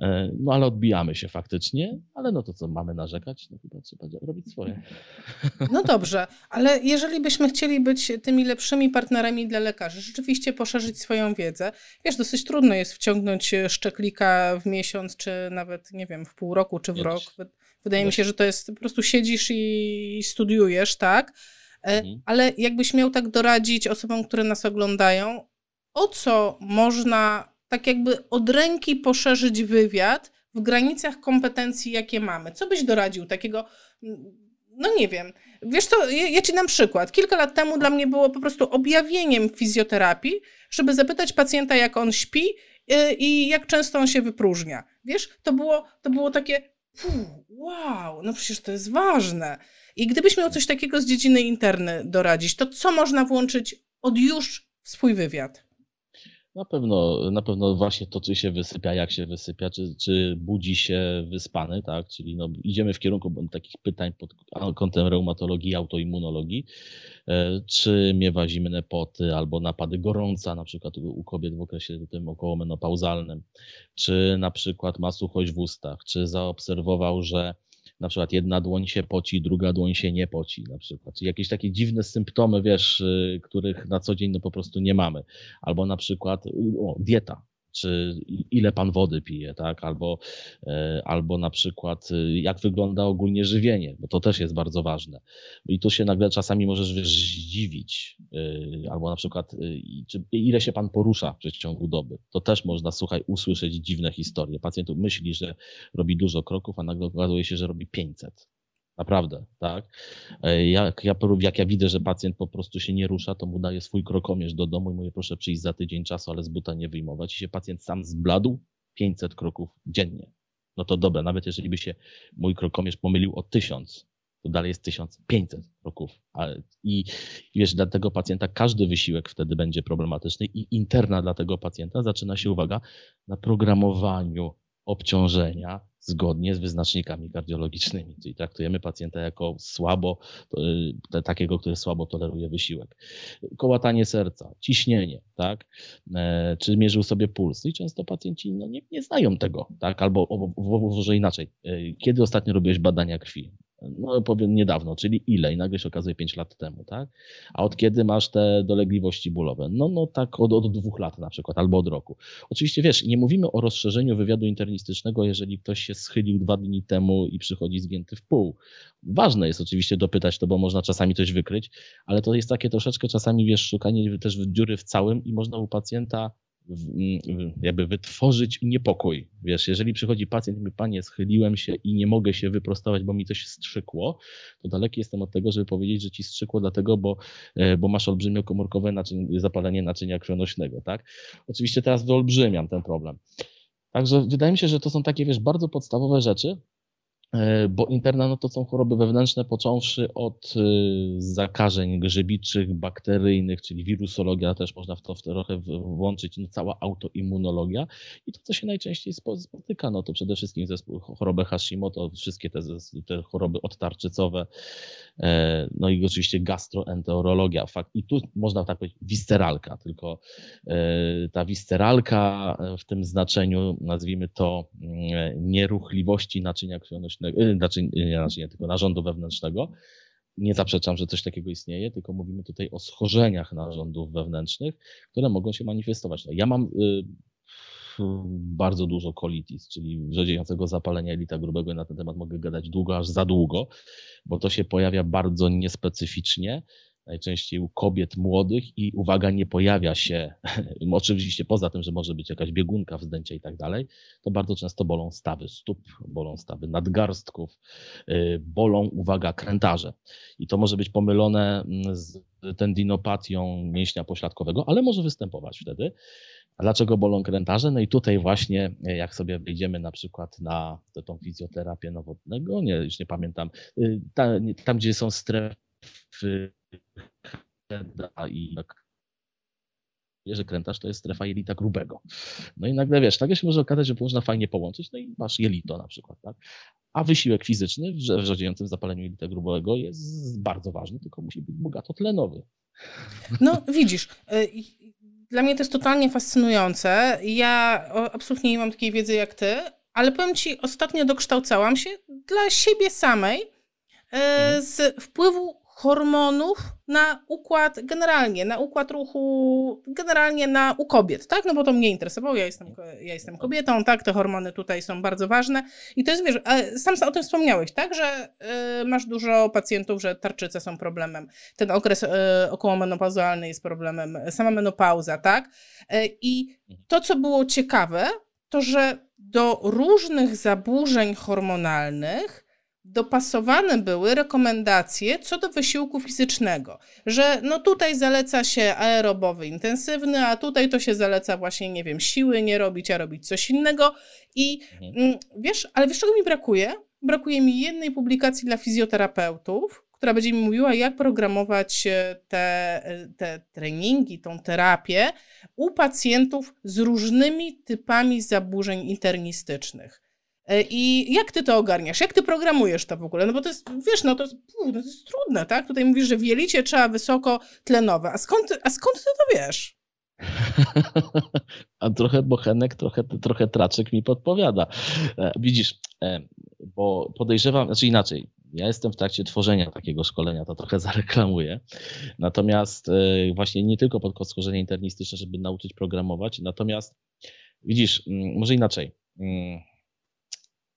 E, no ale odbijamy się faktycznie, ale no to co, mamy narzekać? No chyba trzeba robić swoje. No dobrze, ale jeżeli byśmy chcieli być tymi lepszymi partnerami dla lekarzy, rzeczywiście poszerzyć swoją wiedzę, wiesz, dosyć trudno jest wciągnąć szczeklika w miesiąc, czy nawet, nie wiem, w pół roku, czy w rok. Wydaje mi się, że to jest, po prostu siedzisz i studiujesz, tak? E, mhm. Ale jakbyś miał tak doradzić osobom, które nas oglądają, o co można tak jakby od ręki poszerzyć wywiad w granicach kompetencji, jakie mamy. Co byś doradził takiego, no nie wiem. Wiesz co, ja, ja ci dam przykład. Kilka lat temu dla mnie było po prostu objawieniem fizjoterapii, żeby zapytać pacjenta, jak on śpi yy, i jak często on się wypróżnia. Wiesz, to było, to było takie, wow, no przecież to jest ważne. I gdybyś miał coś takiego z dziedziny interny doradzić, to co można włączyć od już w swój wywiad? Na pewno, na pewno właśnie to, czy się wysypia, jak się wysypia, czy, czy budzi się wyspany, tak? Czyli no, idziemy w kierunku takich pytań pod kątem reumatologii, autoimmunologii, e, czy miewa zimne poty albo napady gorąca, na przykład u kobiet w okresie tym okołomenopauzalnym, czy na przykład ma suchość w ustach, czy zaobserwował, że na przykład jedna dłoń się poci, druga dłoń się nie poci, na przykład. Czyli jakieś takie dziwne symptomy, wiesz, y, których na co dzień no po prostu nie mamy. Albo na przykład o, dieta, czy ile pan wody pije, tak? Albo, e, albo na przykład y, jak wygląda ogólnie żywienie, bo to też jest bardzo ważne. I tu się nagle czasami możesz wiesz, zdziwić, y, albo na przykład czy, ile się pan porusza w przeciągu doby. To też można, słuchaj, usłyszeć dziwne historie. Pacjent myśli, że robi dużo kroków, a nagle okazuje się, że robi 500. Naprawdę, tak. E, jak ja, jak ja widzę, że pacjent po prostu się nie rusza, to mu daję swój krokomierz do domu i mówię, proszę przyjść za tydzień czasu, ale z buta nie wyjmować. I się pacjent sam zbladł 500 kroków dziennie. No to dobra, nawet jeżeli by się mój krokomierz pomylił o 1000, to dalej jest 1500 kroków. I wiesz, dla tego pacjenta każdy wysiłek wtedy będzie problematyczny i interna dla tego pacjenta zaczyna się, uwaga, na programowaniu obciążenia zgodnie z wyznacznikami kardiologicznymi, czyli traktujemy pacjenta jako słabo, to, takiego, który słabo toleruje wysiłek. Kołatanie serca, ciśnienie, tak? E, czy mierzył sobie puls. I często pacjenci no, nie, nie znają tego, tak? Albo może inaczej. E, kiedy ostatnio robiłeś badania krwi? No powiem niedawno, czyli ile? I nagle się okazuje 5 lat temu, tak? A od kiedy masz te dolegliwości bólowe? No, no tak od, od dwóch lat na przykład, albo od roku. Oczywiście wiesz, nie mówimy o rozszerzeniu wywiadu internistycznego, jeżeli ktoś się schylił dwa dni temu i przychodzi zgięty w pół. Ważne jest oczywiście dopytać to, bo można czasami coś wykryć, ale to jest takie troszeczkę czasami, wiesz, szukanie też dziury w całym i można u pacjenta jakby wytworzyć niepokój. Wiesz, jeżeli przychodzi pacjent i mówi, panie, schyliłem się i nie mogę się wyprostować, bo mi coś strzykło, to daleki jestem od tego, żeby powiedzieć, że ci strzykło dlatego, bo, e, bo masz olbrzymie komórkowe naczyń, zapalenie naczynia krwionośnego, tak? Oczywiście teraz wyolbrzymiam ten problem. Także wydaje mi się, że to są takie, wiesz, bardzo podstawowe rzeczy, bo interna no to są choroby wewnętrzne, począwszy od e, zakażeń grzybiczych, bakteryjnych, czyli wirusologia, też można w to trochę włączyć, no cała autoimmunologia i to, co się najczęściej spotyka, no to przede wszystkim zespół, chorobę Hashimoto, wszystkie te, te choroby odtarczycowe, e, no i oczywiście gastroenterologia. Fakt, I tu można tak powiedzieć wisceralka, tylko ta wisceralka w tym znaczeniu, nazwijmy to mm, nieruchliwości naczynia krwionośnego, wewnętrznego, znaczy nie, znaczy nie tylko narządu wewnętrznego. Nie zaprzeczam, że coś takiego istnieje, tylko mówimy tutaj o schorzeniach narządów wewnętrznych, które mogą się manifestować. No, ja mam y, bardzo dużo colitis, czyli wrzodziejącego zapalenia elita grubego i na ten temat mogę gadać długo, aż za długo, bo to się pojawia bardzo niespecyficznie najczęściej u kobiet młodych i uwaga, nie pojawia się, oczywiście poza tym, że może być jakaś biegunka, wzdęcie i tak dalej, to bardzo często bolą stawy stóp, bolą stawy nadgarstków, y, bolą, uwaga, krętarze. I to może być pomylone mm, z tendinopatią mięśnia pośladkowego, ale może występować wtedy. Dlaczego bolą krętarze? No i tutaj właśnie, jak sobie wejdziemy na przykład na tą fizjoterapię nowotnego, nie, już nie pamiętam, y, tam, tam gdzie są strefy i tak że krętaż to jest strefa jelita grubego. No i nagle wiesz, nagle się może okazać, że można fajnie połączyć, no i masz jelito na przykład, tak? A wysiłek fizyczny w rzodziejącym zapaleniu jelita grubego jest bardzo ważny, tylko musi być bogato tlenowy. No widzisz, y, dla mnie to jest totalnie fascynujące. Ja absolutnie nie mam takiej wiedzy jak ty, ale powiem ci, ostatnio dokształcałam się dla siebie samej y, mhm. z wpływu hormonów na układ generalnie, na układ ruchu, generalnie na u kobiet, tak? No bo to mnie interesowało, ja jestem, ja jestem kobietą, tak? Te hormony tutaj są bardzo ważne i to jest, wiesz, sam o tym wspomniałeś, tak? Że y, masz dużo pacjentów, że tarczyce są problemem, ten okres y, okołomenopauzualny jest problemem, sama menopauza, tak? Y, I to, co było ciekawe, to, że do różnych zaburzeń hormonalnych dopasowane były rekomendacje co do wysiłku fizycznego, że no tutaj zaleca się aerobowy intensywny, a tutaj to się zaleca właśnie, nie wiem, siły nie robić, a robić coś innego i mhm. Mm, wiesz, ale wiesz czego mi brakuje? Brakuje mi jednej publikacji dla fizjoterapeutów, która będzie mi mówiła, jak programować e, te, e, te treningi, tą terapię u pacjentów z różnymi typami zaburzeń internistycznych. E, I jak ty to ogarniasz? Jak ty programujesz to w ogóle? No bo to jest, wiesz, no to jest, no to jest trudne, tak? Tutaj mówisz, że w jelicie trzeba wysoko tlenowe. A skąd, a skąd ty to wiesz? a trochę bochenek, trochę, trochę traczek mi podpowiada. E, widzisz, e, bo podejrzewam, znaczy inaczej, ja jestem w trakcie tworzenia takiego szkolenia, to trochę zareklamuję. Natomiast właśnie nie tylko pod schorzenie internistyczne, żeby nauczyć programować, natomiast widzisz, może inaczej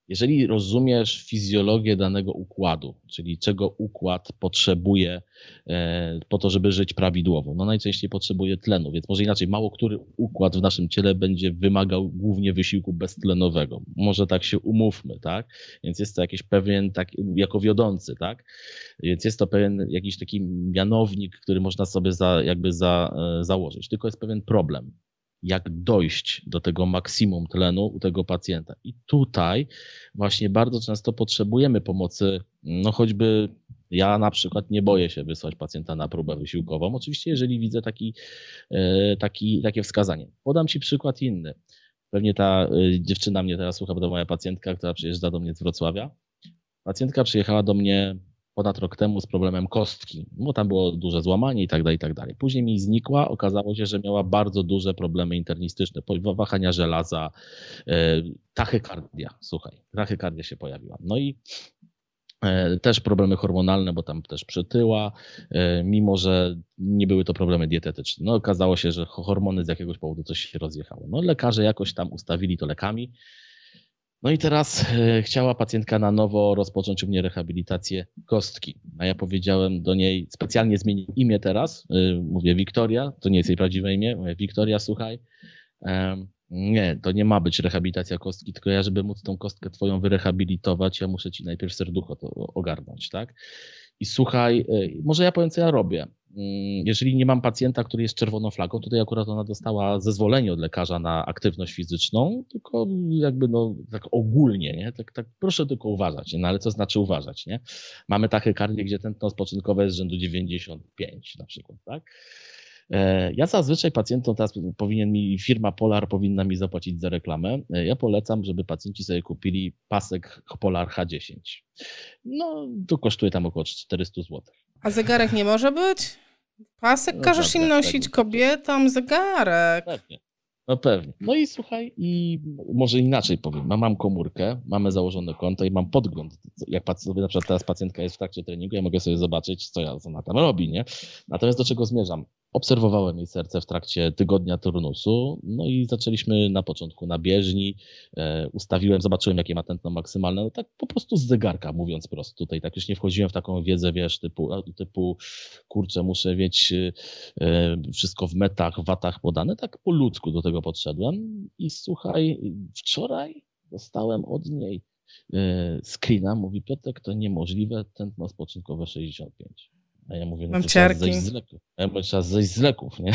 jeżeli rozumiesz fizjologię danego układu, czyli czego układ potrzebuje e, po to, żeby żyć prawidłowo, no najczęściej potrzebuje tlenu, więc może inaczej, mało który układ w naszym ciele będzie wymagał głównie wysiłku beztlenowego. Może tak się umówmy, tak? Więc jest to jakiś pewien, tak, jako wiodący, tak? Więc jest to pewien jakiś taki mianownik, który można sobie za, jakby za, e, założyć. Tylko jest pewien problem jak dojść do tego maksimum tlenu u tego pacjenta. I tutaj właśnie bardzo często potrzebujemy pomocy, no choćby ja na przykład nie boję się wysłać pacjenta na próbę wysiłkową, oczywiście jeżeli widzę taki, e, taki, takie wskazanie. Podam Ci przykład inny. Pewnie ta y, dziewczyna mnie teraz słucha, bo to moja pacjentka, która przyjeżdża do mnie z Wrocławia. Pacjentka przyjechała do mnie ponad rok temu z problemem kostki, bo tam było duże złamanie i tak dalej, i tak dalej. Później mi znikła, okazało się, że miała bardzo duże problemy internistyczne, wahania żelaza, e, tachykardia, słuchaj, tachykardia się pojawiła. No i e, też problemy hormonalne, bo tam też przytyła, e, mimo że nie były to problemy dietetyczne. No okazało się, że hormony z jakiegoś powodu coś się rozjechało. No lekarze jakoś tam ustawili to lekami, no i teraz e, chciała pacjentka na nowo rozpocząć u mnie rehabilitację kostki. A ja powiedziałem do niej, specjalnie zmienię imię teraz, e, mówię Wiktoria, to nie jest jej prawdziwe imię, mówię Wiktoria, słuchaj, nie, to nie ma być rehabilitacja kostki, tylko ja, żeby móc tą kostkę twoją wyrehabilitować, ja muszę ci najpierw serducho to ogarnąć, tak? I słuchaj, e, może ja powiem, co ja robię. Mm, jeżeli nie mam pacjenta, który jest czerwoną flagą, tutaj akurat ona dostała zezwolenie od lekarza na aktywność fizyczną, tylko jakby no tak ogólnie, nie? Tak, tak proszę tylko uważać, nie? no ale co znaczy uważać, nie? Mamy takie karnie, gdzie tętno spoczynkowe jest rzędu 95 na przykład, tak? E, ja zazwyczaj pacjentom teraz powinien mi, firma Polar powinna mi zapłacić za reklamę. E, ja polecam, żeby pacjenci sobie kupili pasek Polar H10. No, to kosztuje tam około 400 zł. A zegarek nie może być? Pasek no każesz im nosić kobietom, zegarek. Pewnie. No pewnie. No i słuchaj, i może inaczej powiem. Mam komórkę, mamy założone konto i mam podgląd. Jak sobie na przykład teraz pacjentka jest w trakcie treningu, ja mogę sobie zobaczyć, co ja, ona tam robi, nie? Natomiast do czego zmierzam? Obserwowałem jej serce w trakcie tygodnia turnusu, no i zaczęliśmy na początku na bieżni, e, ustawiłem, zobaczyłem jakie ma tętno maksymalne, no tak po prostu z zegarka mówiąc prosto. Tutaj. Tak już nie wchodziłem w taką wiedzę, wiesz, typu, typu kurczę, muszę mieć e, wszystko w metach, watach podane, tak po ludzku do tego podszedłem. I słuchaj, wczoraj dostałem od niej e, screena, mówi Piotrek, to niemożliwe, tętno spoczynkowe 65. A ja mówię, no Mam to trzeba zejść z leków. A ja mówię, trzeba zejść z leków, nie?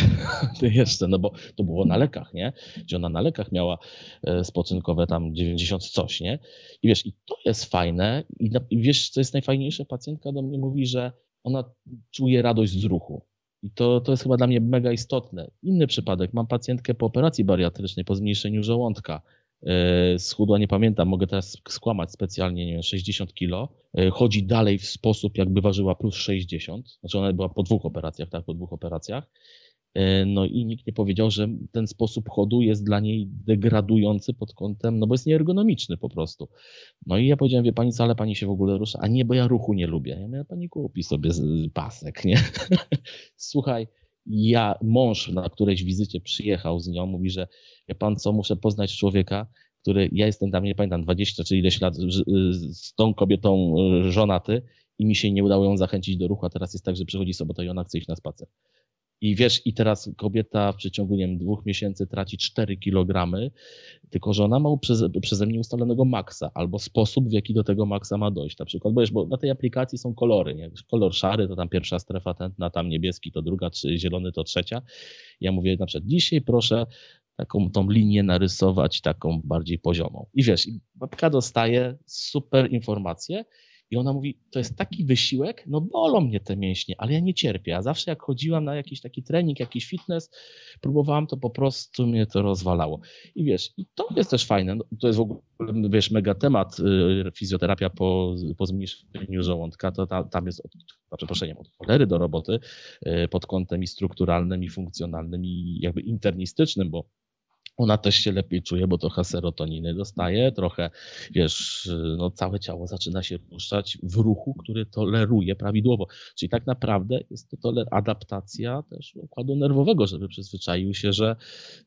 Ty jeszcze, no bo to było na lekach, nie? Gdzie ona na lekach miała e, spoczynkowe tam 90 coś, nie? I wiesz, i to jest fajne i, i wiesz, co jest najfajniejsze? Pacjentka do mnie mówi, że ona czuje radość z ruchu. I to, to jest chyba dla mnie mega istotne. Inny przypadek, mam pacjentkę po operacji bariatrycznej, po zmniejszeniu żołądka. E, schudła, nie pamiętam, mogę teraz skłamać specjalnie, nie wiem, 60 kilo. E, chodzi dalej w sposób, jakby ważyła plus 60. Znaczy ona była po dwóch operacjach, tak, po dwóch operacjach. E, no i nikt nie powiedział, że ten sposób chodu jest dla niej degradujący pod kątem, no bo jest nieergonomiczny po prostu. No i ja powiedziałem, wie pani co, ale pani się w ogóle rusza, a nie, bo ja ruchu nie lubię. Ja mówię, pani kupi sobie pasek, nie? Słuchaj, ja, mąż na którejś wizycie przyjechał z nią, mówi, że ja pan co, muszę poznać człowieka, który, ja jestem tam, nie pamiętam, 20 czy ileś lat z tą kobietą e, żonaty i mi się nie udało ją zachęcić do ruchu, a teraz jest tak, że przychodzi sobota i ona chce iść na spacer. I wiesz, i teraz kobieta w przeciągu, nie wiem, dwóch miesięcy traci 4 kilogramy, tylko że ona ma przeze, przeze mnie ustalonego maksa, albo sposób, w jaki do tego maksa ma dojść. Na przykład, bo, wiesz, bo na tej aplikacji są kolory, nie? Kolor szary to tam pierwsza strefa tętna, tam niebieski to druga, czy zielony to trzecia. Ja mówię na przykład, dzisiaj proszę taką tą linię narysować, taką bardziej poziomą. I wiesz, babka dostaje super informacje i ona mówi, to jest taki wysiłek, no bolą mnie te mięśnie, ale ja nie cierpię. A zawsze jak chodziłam na jakiś taki trening, jakiś fitness, próbowałam, to po prostu mnie to rozwalało. I wiesz, i to jest też fajne. No, to jest w ogóle, wiesz, mega temat y, fizjoterapia po, po zmniejszeniu żołądka, to ta, tam jest, od, za od cholery do roboty y, pod kątem i strukturalnym, i funkcjonalnym, i jakby internistycznym, bo ona też się lepiej czuje, bo trochę serotoniny dostaje, trochę, wiesz, no całe ciało zaczyna się ruszać w ruchu, który toleruje prawidłowo. Czyli tak naprawdę jest to toler adaptacja też układu nerwowego, żeby przyzwyczaił się, że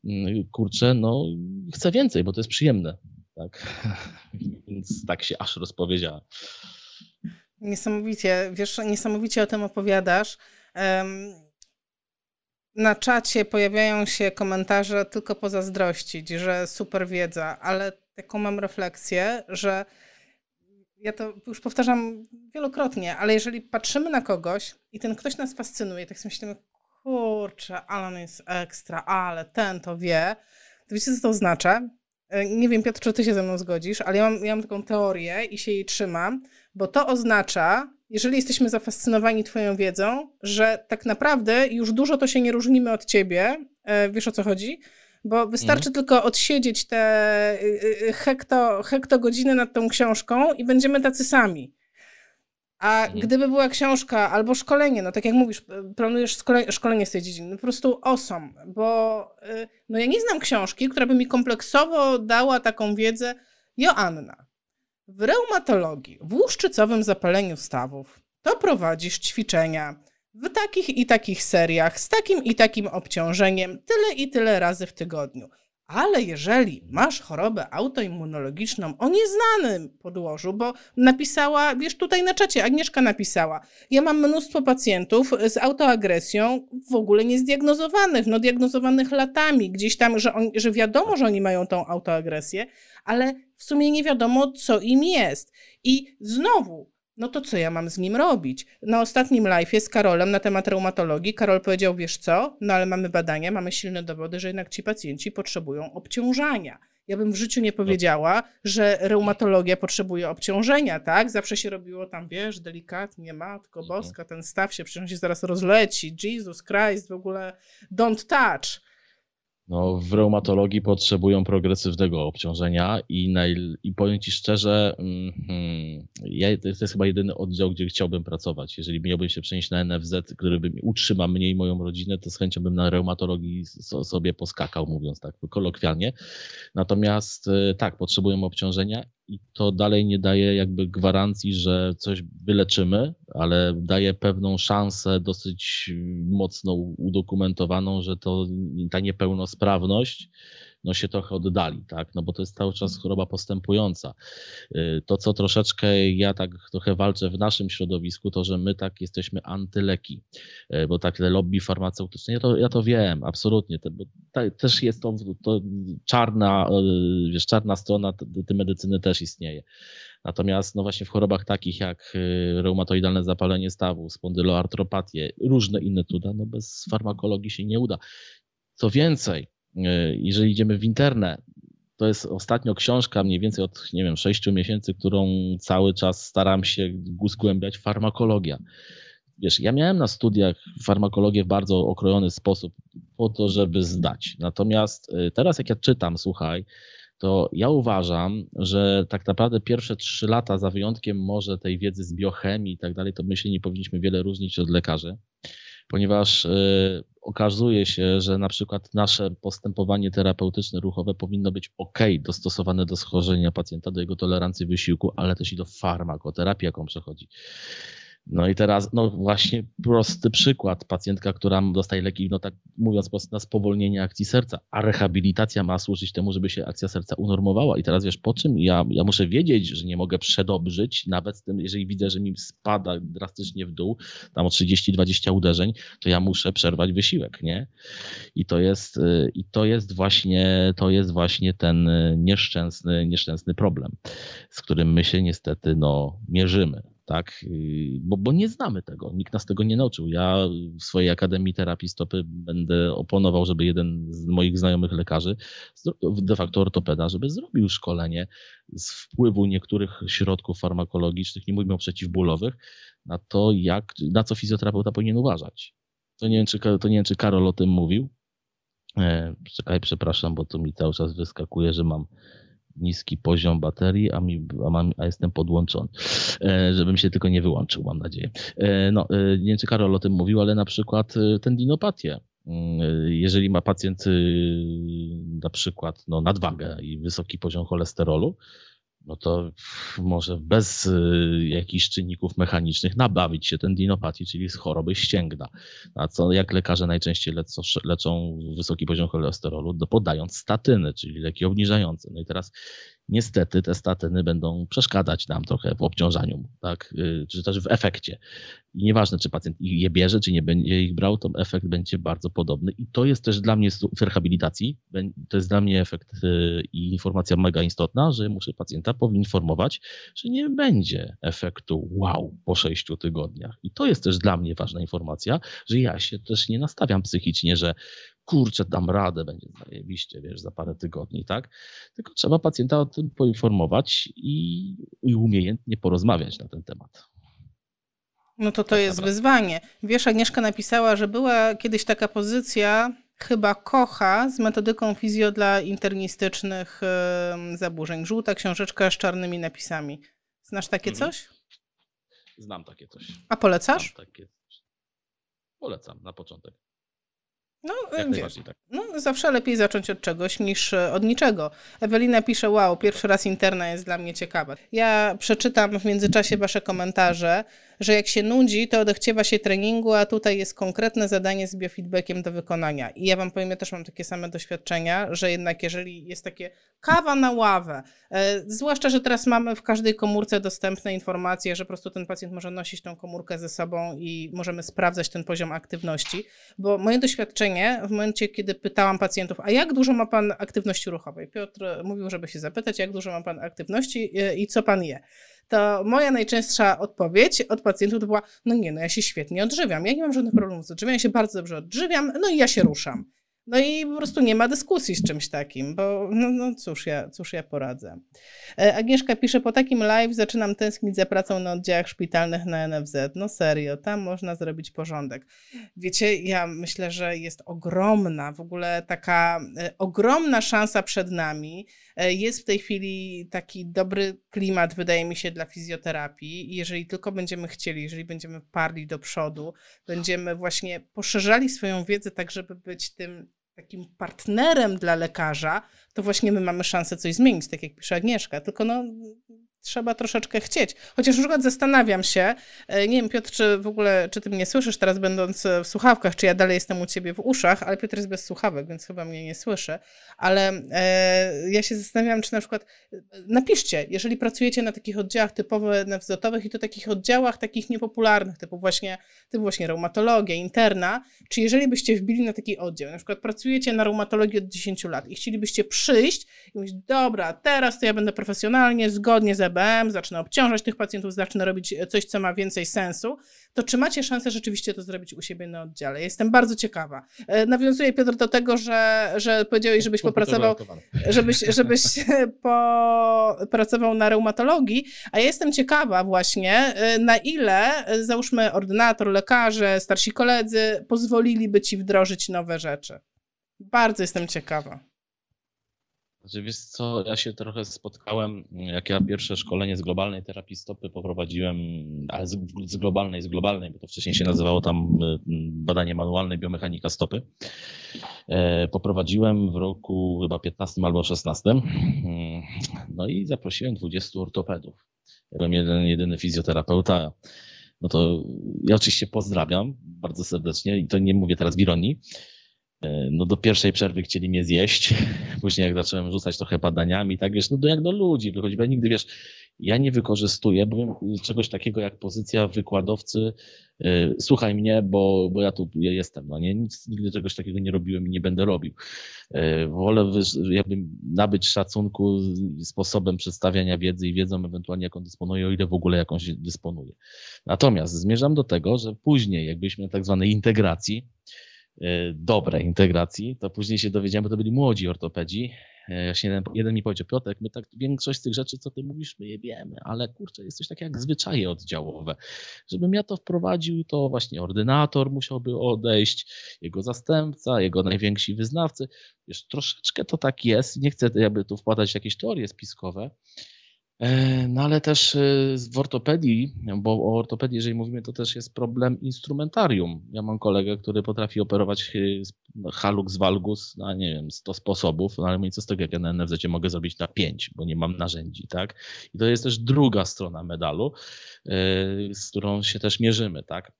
mm, kurczę, no chce więcej, bo to jest przyjemne. Tak? Więc tak się aż rozpowiedziałem. Niesamowicie, wiesz, niesamowicie o tym opowiadasz. Um na czacie pojawiają się komentarze tylko pozazdrościć, że super wiedza, ale taką mam refleksję, że ja to już powtarzam wielokrotnie, ale jeżeli patrzymy na kogoś i ten ktoś nas fascynuje, tak sobie myślimy, kurczę, Alan jest ekstra, ale ten to wie, to wiecie, co to oznacza? E, nie wiem, Piotr, czy ty się ze mną zgodzisz, ale ja mam, ja mam taką teorię i się jej trzymam, bo to oznacza, jeżeli jesteśmy zafascynowani Twoją wiedzą, że tak naprawdę już dużo to się nie różnimy od Ciebie, e, wiesz o co chodzi, bo wystarczy mhm. tylko odsiedzieć te y, y, hekto, hektogodziny nad tą książką i będziemy tacy sami. A mhm. gdyby była książka albo szkolenie, no tak jak mówisz, planujesz szkolenie z tej dziedziny, no po prostu osom, bo y, no ja nie znam książki, która by mi kompleksowo dała taką wiedzę. Joanna, w reumatologii, w łuszczycowym zapaleniu stawów, to prowadzisz ćwiczenia w takich i takich seriach, z takim i takim obciążeniem, tyle i tyle razy w tygodniu. Ale jeżeli masz chorobę autoimmunologiczną o nieznanym podłożu, bo napisała, wiesz, tutaj na czacie Agnieszka napisała, ja mam mnóstwo pacjentów z autoagresją w ogóle niezdiagnozowanych, no diagnozowanych latami, gdzieś tam, że, on, że wiadomo, że oni mają tą autoagresję, ale w sumie nie wiadomo, co im jest. I znowu, no to co ja mam z nim robić? Na ostatnim live'ie z Karolem na temat reumatologii Karol powiedział, wiesz co, no ale mamy badania, mamy silne dowody, że jednak ci pacjenci potrzebują obciążania. Ja bym w życiu nie powiedziała, że reumatologia potrzebuje obciążenia, tak? Zawsze się robiło tam, wiesz, delikatnie, matko boska, ten staw się przecież się zaraz rozleci, Jesus Christ, w ogóle don't touch. No, w reumatologii potrzebują progresywnego obciążenia i, naj, i powiem Ci szczerze, mm, ja, to jest chyba jedyny oddział, gdzie chciałbym pracować. Jeżeli miałbym się przenieść na NFZ, który by utrzyma mnie i moją rodzinę, to z chęcią bym na reumatologii sobie poskakał, mówiąc tak kolokwialnie. Natomiast e, tak, potrzebują obciążenia i to dalej nie daje jakby gwarancji, że coś wyleczymy, ale daje pewną szansę dosyć mocno udokumentowaną, że to ta niepełnosprawność no się trochę oddali, tak? No bo to jest cały czas choroba postępująca. Y, to, co troszeczkę ja tak trochę walczę w naszym środowisku, to, że my tak jesteśmy antyleki, y, bo tak te lobby farmaceutyczne, ja to, ja to wiem, absolutnie, bo też jest to, to czarna, y, wiesz, czarna strona tej medycyny też istnieje. Natomiast no właśnie w chorobach takich jak reumatoidalne zapalenie stawu, spondyloartropatię, różne inne cuda, no bez farmakologii się nie uda. Co więcej, jeżeli idziemy w internet, to jest ostatnio książka mniej więcej od, nie wiem, sześciu miesięcy, którą cały czas staram się zgłębiać, farmakologia. Wiesz, ja miałem na studiach farmakologię w bardzo okrojony sposób po to, żeby zdać. Natomiast e, teraz jak ja czytam, słuchaj, to ja uważam, że tak naprawdę pierwsze trzy lata, za wyjątkiem może tej wiedzy z biochemii i tak dalej, to my się nie powinniśmy wiele różnić od lekarzy ponieważ y, okazuje się, że na przykład nasze postępowanie terapeutyczne, ruchowe powinno być ok, dostosowane do schorzenia pacjenta, do jego tolerancji wysiłku, ale też i do farmakoterapii, jaką przechodzi. No i teraz, no właśnie prosty przykład. Pacjentka, która dostaje leki, no tak mówiąc na spowolnienie akcji serca, a rehabilitacja ma służyć temu, żeby się akcja serca unormowała. I teraz wiesz, po czym ja, ja muszę wiedzieć, że nie mogę przedobrzyć, nawet tym, jeżeli widzę, że mi spada drastycznie w dół, tam o 30-20 uderzeń, to ja muszę przerwać wysiłek, nie? I to jest, i to jest właśnie, to jest właśnie ten nieszczęsny, nieszczęsny problem, z którym my się niestety, no, mierzymy tak? Bo, bo nie znamy tego, nikt nas tego nie nauczył. Ja w swojej Akademii Terapii Stopy będę oponował, żeby jeden z moich znajomych lekarzy, de facto ortopeda, żeby zrobił szkolenie z wpływu niektórych środków farmakologicznych, nie mówimy o przeciwbólowych, na to, jak, na co fizjoterapeuta powinien uważać. To nie wiem, czy, to nie wiem, czy Karol o tym mówił. E, czekaj, przepraszam, bo to mi cały czas wyskakuje, że mam niski poziom baterii, a, mi, a, mam, a jestem podłączony, e, żebym się tylko nie wyłączył, mam nadzieję. E, no, e, nie wiem, czy Karol o tym mówił, ale na przykład tendinopatię. Mm, jeżeli ma pacjent na przykład no, nadwagę i wysoki poziom cholesterolu, no to może bez y, jakichś czynników mechanicznych nabawić się ten dinopatii, czyli z choroby ścięgna. A co jak lekarze najczęściej leczą, leczą wysoki poziom cholesterolu, podając statyny, czyli leki obniżające. No i teraz niestety te statyny będą przeszkadzać nam trochę w obciążaniu, tak, y, czy też w efekcie. I nieważne, czy pacjent je bierze, czy nie będzie ich brał, to efekt będzie bardzo podobny. I to jest też dla mnie w rehabilitacji, to jest dla mnie efekt y, i informacja mega istotna, że muszę pacjenta poinformować, że nie będzie efektu wow po sześciu tygodniach. I to jest też dla mnie ważna informacja, że ja się też nie nastawiam psychicznie, że kurczę, dam radę, będzie zajebiście, wiesz, za parę tygodni, tak? Tylko trzeba pacjenta o tym poinformować i, i umiejętnie porozmawiać na ten temat. No to to jest wyzwanie. Wiesz, Agnieszka napisała, że była kiedyś taka pozycja chyba kocha z metodyką fizjo dla internistycznych zaburzeń. Żółta książeczka z czarnymi napisami. Znasz takie mhm. coś? Znam takie coś. A polecasz? Znam takie coś. Polecam na początek. No, wiesz, tak. no, zawsze lepiej zacząć od czegoś niż e, od niczego. Ewelina pisze, wow, pierwszy raz interna jest dla mnie ciekawa. Ja przeczytam w międzyczasie wasze komentarze że jak się nudzi, to odechciewa się treningu, a tutaj jest konkretne zadanie z biofeedbackiem do wykonania. I ja wam powiem, ja też mam takie same doświadczenia, że jednak jeżeli jest takie kawa na ławę, e, zwłaszcza, że teraz mamy w każdej komórce dostępne informacje, że po prostu ten pacjent może nosić tą komórkę ze sobą i możemy sprawdzać ten poziom aktywności, bo moje doświadczenie w momencie, kiedy pytałam pacjentów, a jak dużo ma pan aktywności ruchowej? Piotr mówił, żeby się zapytać, jak dużo ma pan aktywności e, i co pan je to moja najczęstsza odpowiedź od pacjentów to była, no nie, no ja się świetnie odżywiam, ja nie mam żadnych problemów z odżywianiem, ja się bardzo dobrze odżywiam, no i ja się ruszam. No i po prostu nie ma dyskusji z czymś takim, bo no, no cóż, ja, cóż ja poradzę. E, Agnieszka pisze, po takim live zaczynam tęsknić za pracą na oddziałach szpitalnych na NFZ. No serio, tam można zrobić porządek. Wiecie, ja myślę, że jest ogromna, w ogóle taka e, ogromna szansa przed nami. E, jest w tej chwili taki dobry klimat, wydaje mi się, dla fizjoterapii. Jeżeli tylko będziemy chcieli, jeżeli będziemy parli do przodu, będziemy właśnie poszerzali swoją wiedzę tak, żeby być tym takim partnerem dla lekarza, to właśnie my mamy szansę coś zmienić, tak jak pisze Agnieszka. Tylko no, trzeba troszeczkę chcieć. Chociaż na przykład zastanawiam się, e, nie wiem Piotr, czy w ogóle, czy ty mnie słyszysz teraz będąc e, w słuchawkach, czy ja dalej jestem u ciebie w uszach, ale Piotr jest bez słuchawek, więc chyba mnie nie słyszy, ale e, ja się zastanawiam, czy na przykład e, napiszcie, jeżeli pracujecie na takich oddziałach typowo nfz i to takich oddziałach takich niepopularnych, typu właśnie, typu właśnie reumatologia, interna, czy jeżeli byście wbili na taki oddział, na przykład pracujecie na reumatologii od 10 lat i chcielibyście przyjść i mówić, dobra, teraz to ja będę profesjonalnie, zgodnie z EBM, zacznę obciążać tych pacjentów, zacznę robić coś, co ma więcej sensu, to czy macie szansę rzeczywiście to zrobić u siebie na oddziale? Jestem bardzo ciekawa. E, nawiązuję, Piotr, do tego, że, że powiedziałeś, żebyś popracował, żebyś, żebyś popracował na reumatologii, a ja jestem ciekawa właśnie, e, na ile, e, załóżmy, ordynator, lekarze, starsi koledzy pozwoliliby ci wdrożyć nowe rzeczy. Bardzo jestem ciekawa. Znaczy, wiesz co, ja się trochę spotkałem, jak ja pierwsze szkolenie z globalnej terapii stopy poprowadziłem, ale z, z globalnej, z globalnej, bo to wcześniej się nazywało tam y, badanie manualne biomechanika stopy. E, poprowadziłem w roku chyba 15 albo 16. Mm, no i zaprosiłem 20 ortopedów. Ja byłem jeden, jedyny fizjoterapeuta. No to ja oczywiście pozdrawiam bardzo serdecznie i to nie mówię teraz w ironii. E, no do pierwszej przerwy chcieli mnie zjeść, później jak zacząłem rzucać trochę badaniami, tak wiesz, no do, jak do ludzi wychodzi, bo nigdy, wiesz, ja nie wykorzystuję bowiem czegoś takiego jak pozycja wykładowcy, yy, słuchaj mnie, bo, bo ja tu jestem, no nie, nic, nigdy czegoś takiego nie robiłem i nie będę robił. Yy, wolę jakby nabyć szacunku sposobem przedstawiania wiedzy i wiedzą ewentualnie jaką dysponuję, o ile w ogóle jakąś dysponuję. Natomiast zmierzam do tego, że później jakbyśmy tak zwanej integracji, E, dobrej integracji, to później się dowiedziałem, bo to byli młodzi ortopedzi. Właśnie jeden, jeden mi powiedział, Piotrek, my tak większość z tych rzeczy, co ty mówisz, my je wiemy, ale kurczę, jest coś takiego jak zwyczaje oddziałowe. Żebym ja to wprowadził, to właśnie ordynator musiałby odejść, jego zastępca, jego najwięksi wyznawcy. Wiesz, troszeczkę to tak jest, nie chcę jakby tu wpadać w jakieś teorie spiskowe, E, no ale też e, w ortopedii, bo o ortopedii, jeżeli mówimy, to też jest problem instrumentarium. Ja mam kolegę, który potrafi operować e, halux valgus na, nie wiem, 100 sposobów, no ale mówię, co z tego, jak ja na NFZ mogę zrobić na 5, bo nie mam narzędzi, tak? I to jest też druga strona medalu, z którą się też mierzymy, tak?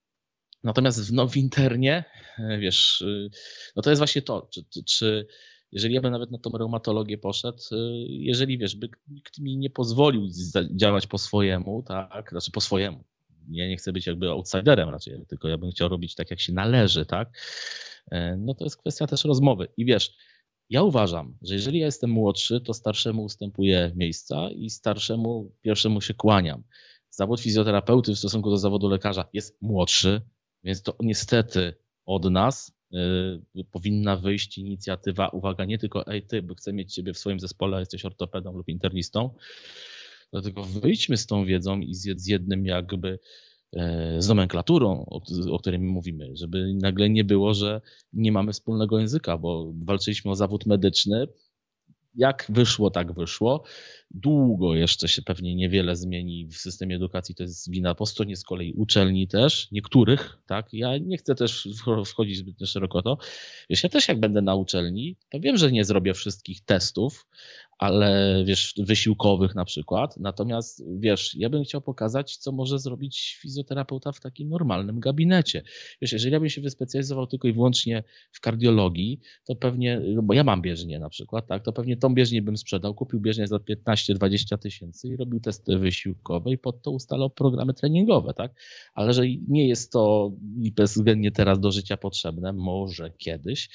Natomiast w, no, w internie, wiesz, no to jest właśnie to, czy, czy jeżeli ja bym nawet na tą reumatologię poszedł, y, jeżeli wiesz, by nikt mi nie pozwolił działać po swojemu, tak, znaczy po swojemu. Ja nie chcę być jakby outsiderem raczej, tylko ja bym chciał robić tak, jak się należy, tak, e, no to jest kwestia też rozmowy. I wiesz, ja uważam, że jeżeli ja jestem młodszy, to starszemu ustępuję miejsca i starszemu pierwszemu się kłaniam. Zawód fizjoterapeuty w stosunku do zawodu lekarza jest młodszy, więc to niestety od nas powinna wyjść inicjatywa, uwaga, nie tylko ej ty, bo chcę mieć ciebie w swoim zespole, jesteś ortopedą lub internistą, dlatego wyjdźmy z tą wiedzą i z jednym jakby e, z nomenklaturą, o, o której my mówimy, żeby nagle nie było, że nie mamy wspólnego języka, bo walczyliśmy o zawód medyczny, jak wyszło, tak wyszło. Długo jeszcze się pewnie niewiele zmieni w systemie edukacji. To jest wina po stronie z kolei uczelni też, niektórych, tak. Ja nie chcę też wchodzić zbyt szeroko to. Wiesz, ja też jak będę na uczelni, to wiem, że nie zrobię wszystkich testów, ale wiesz, wysiłkowych na przykład. Natomiast wiesz, ja bym chciał pokazać, co może zrobić fizjoterapeuta w takim normalnym gabinecie. Wiesz, jeżeli ja bym się wyspecjalizował tylko i wyłącznie w kardiologii, to pewnie, no bo ja mam bieżnię na przykład, tak, to pewnie tą bieżnię bym sprzedał, kupił bieżnię za 15-20 tysięcy i robił testy wysiłkowe i pod to ustalał programy treningowe, tak. Ale że nie jest to bezwzględnie teraz do życia potrzebne, może kiedyś,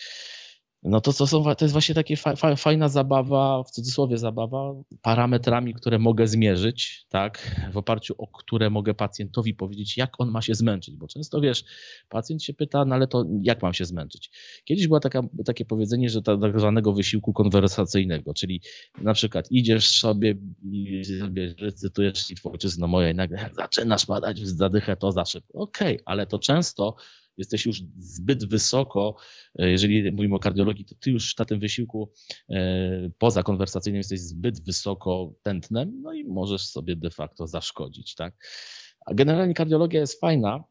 no to, to, są, to jest właśnie takie fa, fa, fajna zabawa, w cudzysłowie zabawa, parametrami, które mogę zmierzyć, tak, w oparciu o które mogę pacjentowi powiedzieć, jak on ma się zmęczyć, bo często wiesz, pacjent się pyta, no ale to jak mam się zmęczyć? Kiedyś było taka, takie powiedzenie, że tak zwanego wysiłku konwersacyjnego, czyli na przykład idziesz sobie i sobie recytujesz Litwą ojczyzno moja i nagle zaczynasz padać w zadychę, to za szybko. Okej, okay, ale to często jesteś już zbyt wysoko, e, jeżeli mówimy o kardiologii, to ty już na tym wysiłku e, poza konwersacyjnym jesteś zbyt wysoko tętnem, no i możesz sobie de facto zaszkodzić, tak? A generalnie kardiologia jest fajna,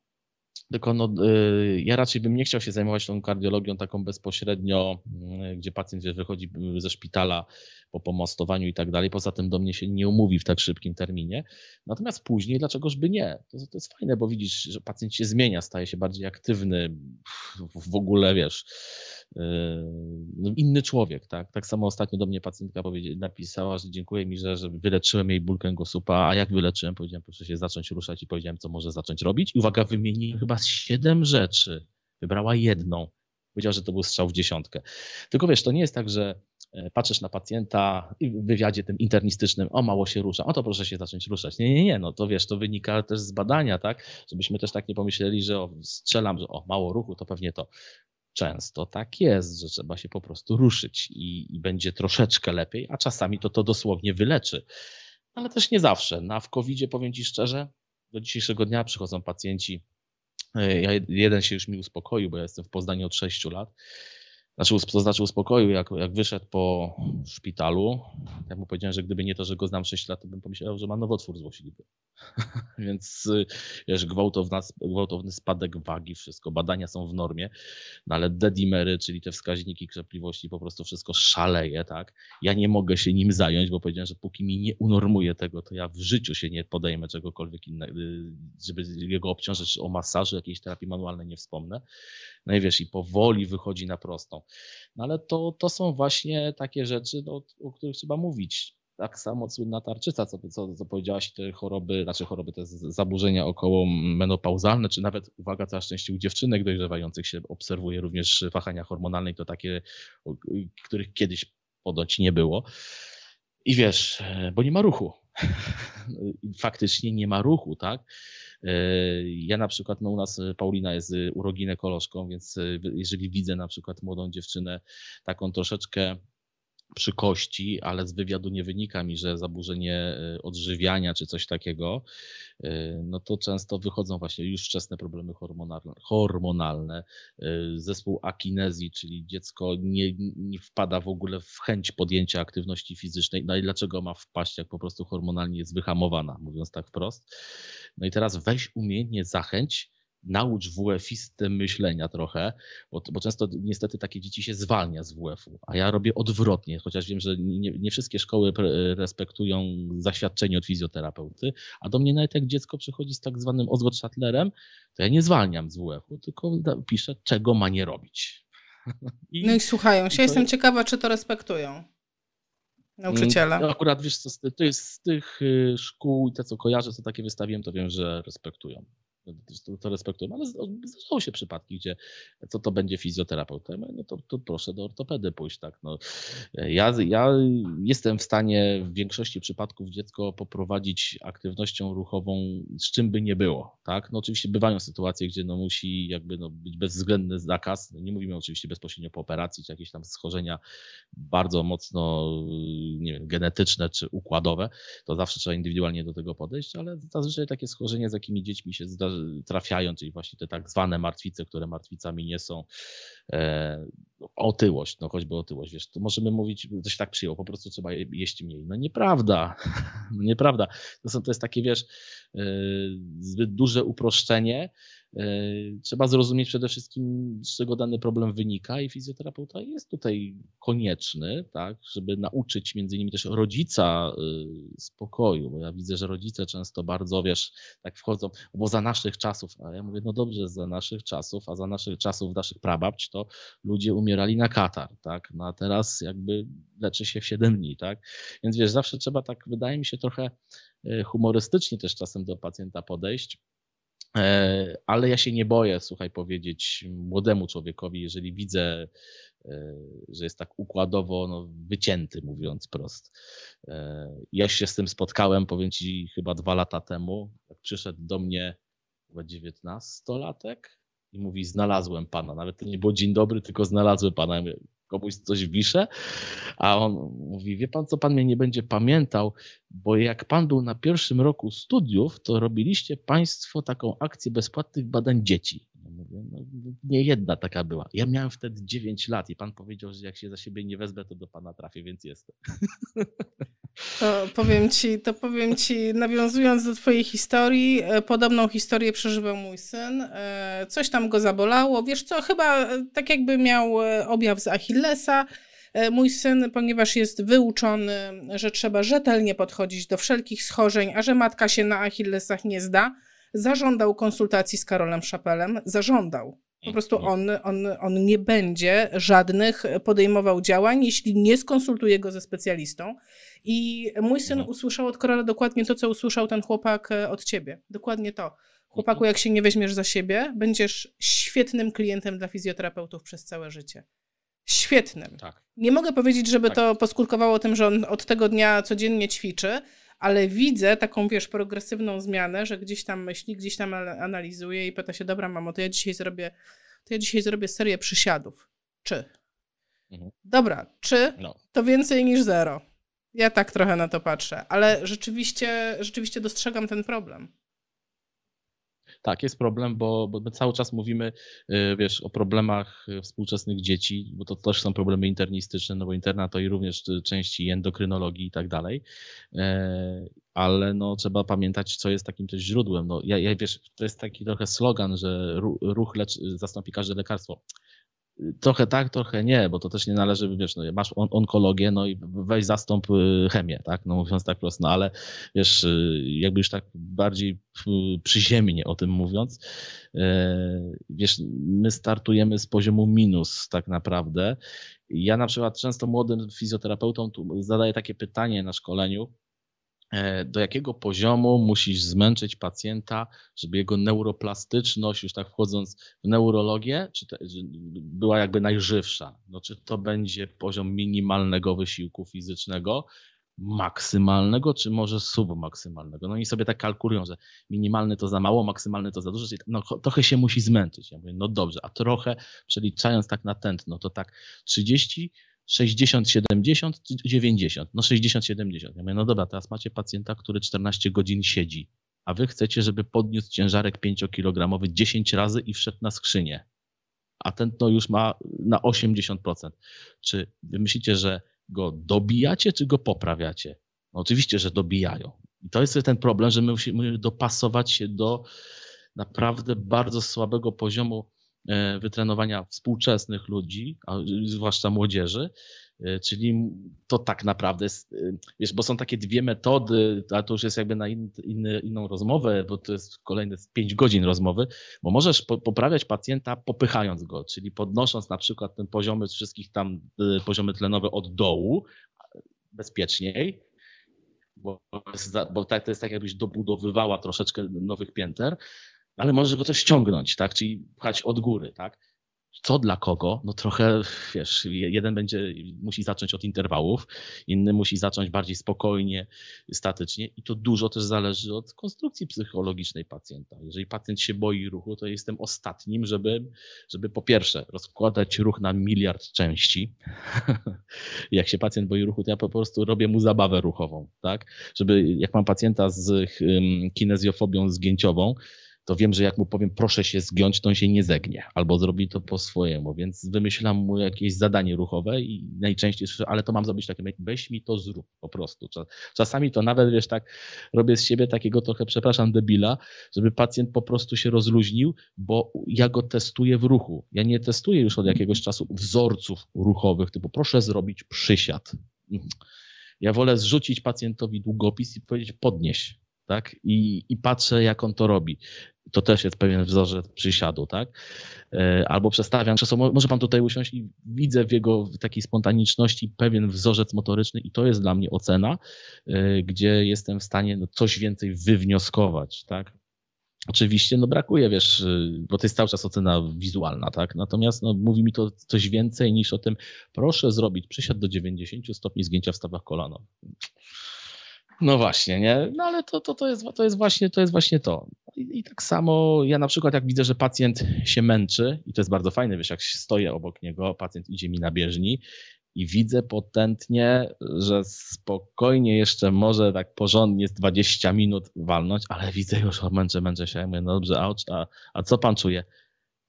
tylko no, y, ja raczej bym nie chciał się zajmować tą kardiologią taką bezpośrednio, y, gdzie pacjent wychodzi ze szpitala po pomostowaniu i tak dalej. Poza tym do mnie się nie umówi w tak szybkim terminie. Natomiast później, dlaczegoż by nie? To, to jest fajne, bo widzisz, że pacjent się zmienia, staje się bardziej aktywny, w ogóle wiesz, inny człowiek, tak? Tak samo ostatnio do mnie pacjentka napisała, że dziękuję mi, że, że wyleczyłem jej ból kręgosłupa, a jak wyleczyłem? Powiedziałem, proszę się zacząć ruszać i powiedziałem, co może zacząć robić. I uwaga, wymieniłem chyba siedem rzeczy. Wybrała jedną. Powiedziała, że to był strzał w dziesiątkę. Tylko wiesz, to nie jest tak, że E, patrzysz na pacjenta i w wywiadzie tym internistycznym, o mało się rusza, o to proszę się zacząć ruszać. Nie, nie, nie, no to wiesz, to wynika też z badania, tak? Żebyśmy też tak nie pomyśleli, że o, strzelam, że o mało ruchu, to pewnie to. Często tak jest, że trzeba się po prostu ruszyć i, i będzie troszeczkę lepiej, a czasami to to dosłownie wyleczy. Ale też nie zawsze. Na w covid powiem Ci szczerze, do dzisiejszego dnia przychodzą pacjenci. E, ja, jeden się już mi uspokoił, bo ja jestem w Poznaniu od 6 lat znaczy, to znaczy uspokoił, jak, jak wyszedł po szpitalu. Ja mu powiedziałem, że gdyby nie to, że go znam 6 lat, to bym pomyślał, że ma nowotwór złośliwy. Więc wiesz, gwałtowna, gwałtowny spadek wagi, wszystko, badania są w normie, no ale dedimery, czyli te wskaźniki krzepliwości, po prostu wszystko szaleje, tak? Ja nie mogę się nim zająć, bo powiedziałem, że póki mi nie unormuje tego, to ja w życiu się nie podejmę czegokolwiek innego, żeby jego obciążyć o masażu, jakiejś terapii manualnej nie wspomnę. No i wiesz, i powoli wychodzi na prostą. No ale to, to są właśnie takie rzeczy, no, o których trzeba mówić. Tak samo słynna tarczyca, co, co, co powiedziałaś, te choroby, znaczy choroby, te zaburzenia około menopauzalne, czy nawet, uwaga, całe szczęście u dziewczynek dojrzewających się obserwuje również wahania hormonalne, to takie, których kiedyś podoć nie było. I wiesz, bo nie ma ruchu. Faktycznie nie ma ruchu, tak? E, ja na przykład, no u nas e, Paulina jest e, uroginekolożką, więc jeżeli widzę na przykład młodą dziewczynę taką troszeczkę przy kości, ale z wywiadu nie wynika mi, że zaburzenie odżywiania czy coś takiego, no to często wychodzą właśnie już wczesne problemy hormonalne, hormonalne zespół akinezji, czyli dziecko nie, nie wpada w ogóle w chęć podjęcia aktywności fizycznej. No i dlaczego ma wpaść, jak po prostu hormonalnie jest wyhamowana, mówiąc tak wprost. No i teraz weź umiejętnie zachęć, naucz WF-isty myślenia trochę, bo, bo, często niestety takie dzieci się zwalnia z WF-u, a ja robię odwrotnie, chociaż wiem, że nie, nie, wszystkie szkoły respektują zaświadczenie od fizjoterapeuty, a do mnie nawet jak dziecko przychodzi z tak zwanym Osgood Shuttlerem, to ja nie zwalniam z WF-u, tylko piszę, czego ma nie robić. I, no i słuchają się. Jestem ciekawa, czy to respektują nauczyciele. No, akurat wiesz, co, to jest z tych y, szkół i te, co kojarzę, co takie wystawiłem, to wiem, że respektują to, to respektujemy, ale zdarzają się przypadki, gdzie co to będzie fizjoterapeuta, no to, to proszę do ortopedy pójść, tak. No, ja, ja jestem w stanie w większości przypadków dziecko poprowadzić aktywnością ruchową, z czym by nie było, tak. No oczywiście bywają sytuacje, gdzie no musi jakby no być bezwzględny zakaz, nie mówimy oczywiście bezpośrednio po operacji, czy jakieś tam schorzenia bardzo mocno, nie wiem, genetyczne czy układowe, to zawsze trzeba indywidualnie do tego podejść, ale zazwyczaj takie schorzenia, z jakimi dziećmi się zdarza trafiają, czyli właśnie te tak zwane martwice, które martwicami nie są, e, otyłość, no choćby otyłość, wiesz, to możemy mówić, to się tak przyjęło, po prostu trzeba jeść mniej. No nieprawda, no nieprawda. To, są, to jest takie, wiesz, e, zbyt duże uproszczenie, trzeba zrozumieć przede wszystkim, z czego dany problem wynika i fizjoterapeuta jest tutaj konieczny, tak, żeby nauczyć między innymi też rodzica e, spokoju, bo ja widzę, że rodzice często bardzo, wiesz, tak wchodzą, bo za naszych czasów, a ja mówię, no dobrze, za naszych czasów, a za naszych czasów, naszych prababć, to ludzie umierali na katar, tak, no a teraz jakby leczy się w 7 dni, tak, więc wiesz, zawsze trzeba tak, wydaje mi się, trochę e, humorystycznie też czasem do pacjenta podejść, E, ale ja się nie boję, słuchaj, powiedzieć młodemu człowiekowi, jeżeli widzę, e, że jest tak układowo no, wycięty, mówiąc prost. E, ja się z tym spotkałem, powiem ci, chyba dwa lata temu. Przyszedł do mnie chyba dziewiętnastolatek i mówi: Znalazłem pana. Nawet to nie było dzień dobry, tylko znalazłem pana. Ja mówię, komuś coś wiszę, a on mówi, wie pan co, pan mnie nie będzie pamiętał, bo jak pan był na pierwszym roku studiów, to robiliście państwo taką akcję bezpłatnych badań dzieci. no, nie jedna taka była. Ja miałem wtedy 9 lat i pan powiedział, że jak się za siebie nie wezmę, to do pana trafię, więc jestem. To powiem ci, to powiem ci, nawiązując do twojej historii, e, podobną historię przeżywał mój syn. E, coś tam go zabolało. Wiesz co, chyba e, tak jakby miał objaw z Achillesa. Mój syn, ponieważ jest wyuczony, że trzeba rzetelnie podchodzić do wszelkich schorzeń, a że matka się na Achillesach nie zda, zażądał konsultacji z Karolem Szapelem. Zażądał. Po prostu on, on, on nie będzie żadnych podejmował działań, jeśli nie skonsultuje go ze specjalistą. I mój syn mhm. usłyszał od Karola dokładnie to, co usłyszał ten chłopak e, od ciebie. Dokładnie to. Chłopaku, mhm. jak się nie weźmiesz za siebie, będziesz świetnym klientem dla fizjoterapeutów przez całe życie. Świetnym. Tak. Nie mogę powiedzieć, żeby tak. to poskutkowało tym, że on od tego dnia codziennie ćwiczy, ale widzę taką, wiesz, progresywną zmianę, że gdzieś tam myśli, gdzieś tam analizuje i pyta się, dobra mamo, to ja dzisiaj zrobię, to ja dzisiaj zrobię serię przysiadów. Czy? Mhm. Dobra, czy no. to więcej niż zero? Ja tak trochę na to patrzę, ale rzeczywiście, rzeczywiście dostrzegam ten problem. Tak, jest problem, bo, bo my cały czas mówimy, y, wiesz, o problemach współczesnych dzieci, bo to też są problemy internistyczne, no bo interna to i również części endokrynologii i tak dalej, e, ale no trzeba pamiętać, co jest takim też źródłem. No, ja, ja wiesz, to jest taki trochę slogan, że ruch lecz, zastąpi każde lekarstwo. Trochę tak, trochę nie, bo to też nie należy, wiesz, no, masz on onkologię, no i weź zastąp y, chemię, tak, no mówiąc tak prosto, no ale wiesz, y, jakby już tak bardziej przyziemnie o tym mówiąc, wiesz, my startujemy z poziomu minus tak naprawdę. Ja na przykład często młodym fizjoterapeutom zadaję takie pytanie na szkoleniu, do jakiego poziomu musisz zmęczyć pacjenta, żeby jego neuroplastyczność, już tak wchodząc w neurologię, czy te, była jakby najżywsza. No, czy to będzie poziom minimalnego wysiłku fizycznego, maksymalnego, czy może submaksymalnego. No i sobie tak kalkulują, że minimalny to za mało, maksymalny to za dużo, czyli no, trochę się musi zmęczyć. Ja mówię, no dobrze, a trochę przeliczając tak na tętno, to tak 30 60, 70 90? No 60, 70. Ja mówię, no dobra, teraz macie pacjenta, który 14 godzin siedzi, a wy chcecie, żeby podniósł ciężarek 5-kilogramowy 10 razy i wszedł na skrzynię, a ten to już ma na 80%. Czy wy myślicie, że go dobijacie, czy go poprawiacie? No oczywiście, że dobijają. I to jest ten problem, że my musimy dopasować się do naprawdę bardzo słabego poziomu wytrenowania współczesnych ludzi, a zwłaszcza młodzieży, e, czyli to tak naprawdę e, wiesz, bo są takie dwie metody, a to już jest jakby na in, in, inną rozmowę, bo to jest kolejne 5 godzin rozmowy, bo możesz po, poprawiać pacjenta popychając go, czyli podnosząc na przykład ten poziomy wszystkich tam poziomy tlenowe od dołu, bezpieczniej, bo, bo tak, to jest tak jakbyś dobudowywała troszeczkę nowych pięter, ale może go też ściągnąć, tak? Czyli pchać od góry, tak? Co dla kogo? No trochę, wiesz, jeden będzie, musi zacząć od interwałów, inny musi zacząć bardziej spokojnie, statycznie i to dużo też zależy od konstrukcji psychologicznej pacjenta. Jeżeli pacjent się boi ruchu, to jestem ostatnim, żeby, żeby po pierwsze rozkładać ruch na miliard części. jak się pacjent boi ruchu, to ja po prostu robię mu zabawę ruchową, tak? Żeby, jak mam pacjenta z kinezjofobią zgięciową, to wiem, że jak mu powiem proszę się zgiąć, to on się nie zegnie, albo zrobi to po swojemu, więc wymyślam mu jakieś zadanie ruchowe i najczęściej słyszę, ale to mam zrobić takie, weź mi to zrób po prostu. Czasami to nawet, wiesz, tak robię z siebie takiego trochę, przepraszam, debila, żeby pacjent po prostu się rozluźnił, bo ja go testuję w ruchu. Ja nie testuję już od jakiegoś czasu wzorców ruchowych, typu proszę zrobić przysiad. Ja wolę zrzucić pacjentowi długopis i powiedzieć podnieś, tak? I, I patrzę, jak on to robi. To też jest pewien wzorzec przysiadu, tak? E, albo przestawiam krzesło, może pan tutaj usiąść i widzę w jego takiej spontaniczności pewien wzorzec motoryczny i to jest dla mnie ocena, e, gdzie jestem w stanie no, coś więcej wywnioskować, tak? Oczywiście no brakuje, wiesz, y, bo to jest cały czas ocena wizualna, tak? Natomiast no, mówi mi to coś więcej niż o tym, proszę zrobić przysiad do 90 stopni zgięcia w stawach kolanowych. No właśnie, nie? No ale to, to, to, jest, to, jest, właśnie, to jest właśnie to. I, I, tak samo ja na przykład jak widzę, że pacjent się męczy i to jest bardzo fajne, wiesz, jak stoję obok niego, pacjent idzie mi na bieżni i widzę potentnie, że spokojnie jeszcze może tak porządnie z 20 minut walnąć, ale widzę już, o męczę, męczę się, mówię, no dobrze, a, a co pan czuje?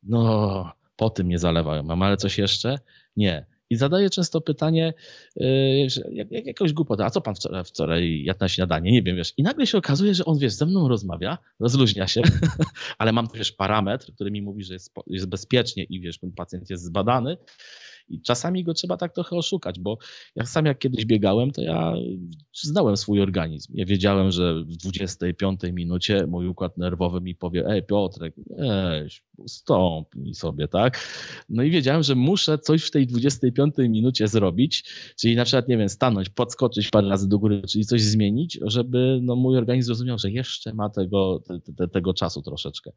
No, po tym nie zalewają. Mam, ale coś jeszcze? Nie. I zadaję często pytanie, yy, jak, jak jakąś głupotę, a co pan wczoraj, wczoraj jadł na śniadanie? Nie wiem, wiesz. I nagle się okazuje, że on, wiesz, ze mną rozmawia, rozluźnia się, ale mam, wiesz, parametr, który mi mówi, że jest, jest bezpiecznie i, wiesz, ten pacjent jest zbadany i czasami go trzeba tak trochę oszukać, bo ja sam jak kiedyś biegałem, to ja znałem swój organizm. Ja wiedziałem, że w 25 minucie mój układ nerwowy mi powie, ej Piotrek, weź, ustąpnij sobie, tak? No i wiedziałem, że muszę coś w tej 25 minucie zrobić, czyli na przykład, nie wiem, stanąć, podskoczyć parę razy do góry, czyli coś zmienić, żeby no, mój organizm zrozumiał, że jeszcze ma tego, te, te, tego czasu troszeczkę.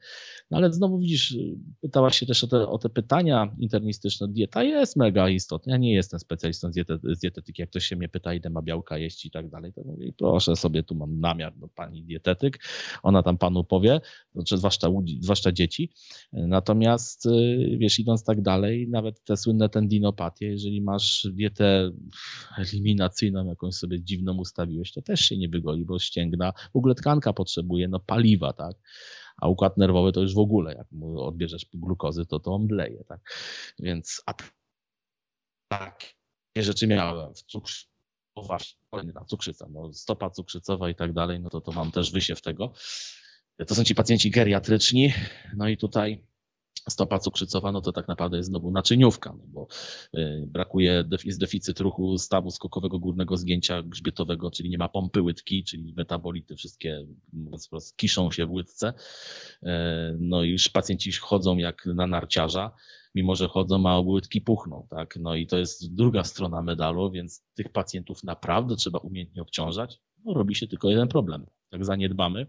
No ale znowu widzisz, pytałaś się też o te, o te pytania internistyczne. Dieta jest mega istotna. Ja nie jestem specjalistą z, diety, z dietetyki. Jak ktoś się mnie pyta, ile ma białka jeść i tak dalej, to mówię, proszę sobie, tu mam namiar do pani dietetyk. Ona tam panu powie, znaczy zwłaszcza, zwłaszcza dzieci. Natomiast y, wiesz, idąc tak dalej, nawet te słynne tendinopatie, jeżeli masz dietę eliminacyjną, jakąś sobie dziwną ustawiłeś, to też się nie wygoli, bo ścięgna, w ogóle tkanka potrzebuje no, paliwa, tak? a układ nerwowy to już w ogóle, jak mu odbierzesz glukozy, to to omdleje, tak? Więc a takie rzeczy miałem w cukrze, właśnie, kolejna cukrzyca, no, stopa cukrzycowa i tak dalej, no to, to mam też wysiew tego. To są ci pacjenci geriatryczni, no i tutaj stopa cukrzycowa, no to tak naprawdę jest znowu naczyniówka, no bo y, brakuje, jest deficyt ruchu stawu skokowego górnego zgięcia grzbietowego, czyli nie ma pompy łydki, czyli metabolity wszystkie wprost kiszą się w łydce. Y, no i już pacjenci chodzą jak na narciarza, mimo że chodzą, a łydki puchną, tak? No i to jest druga strona medalu, więc tych pacjentów naprawdę trzeba umiejętnie obciążać. No, robi się tylko jeden problem. Jak zaniedbamy,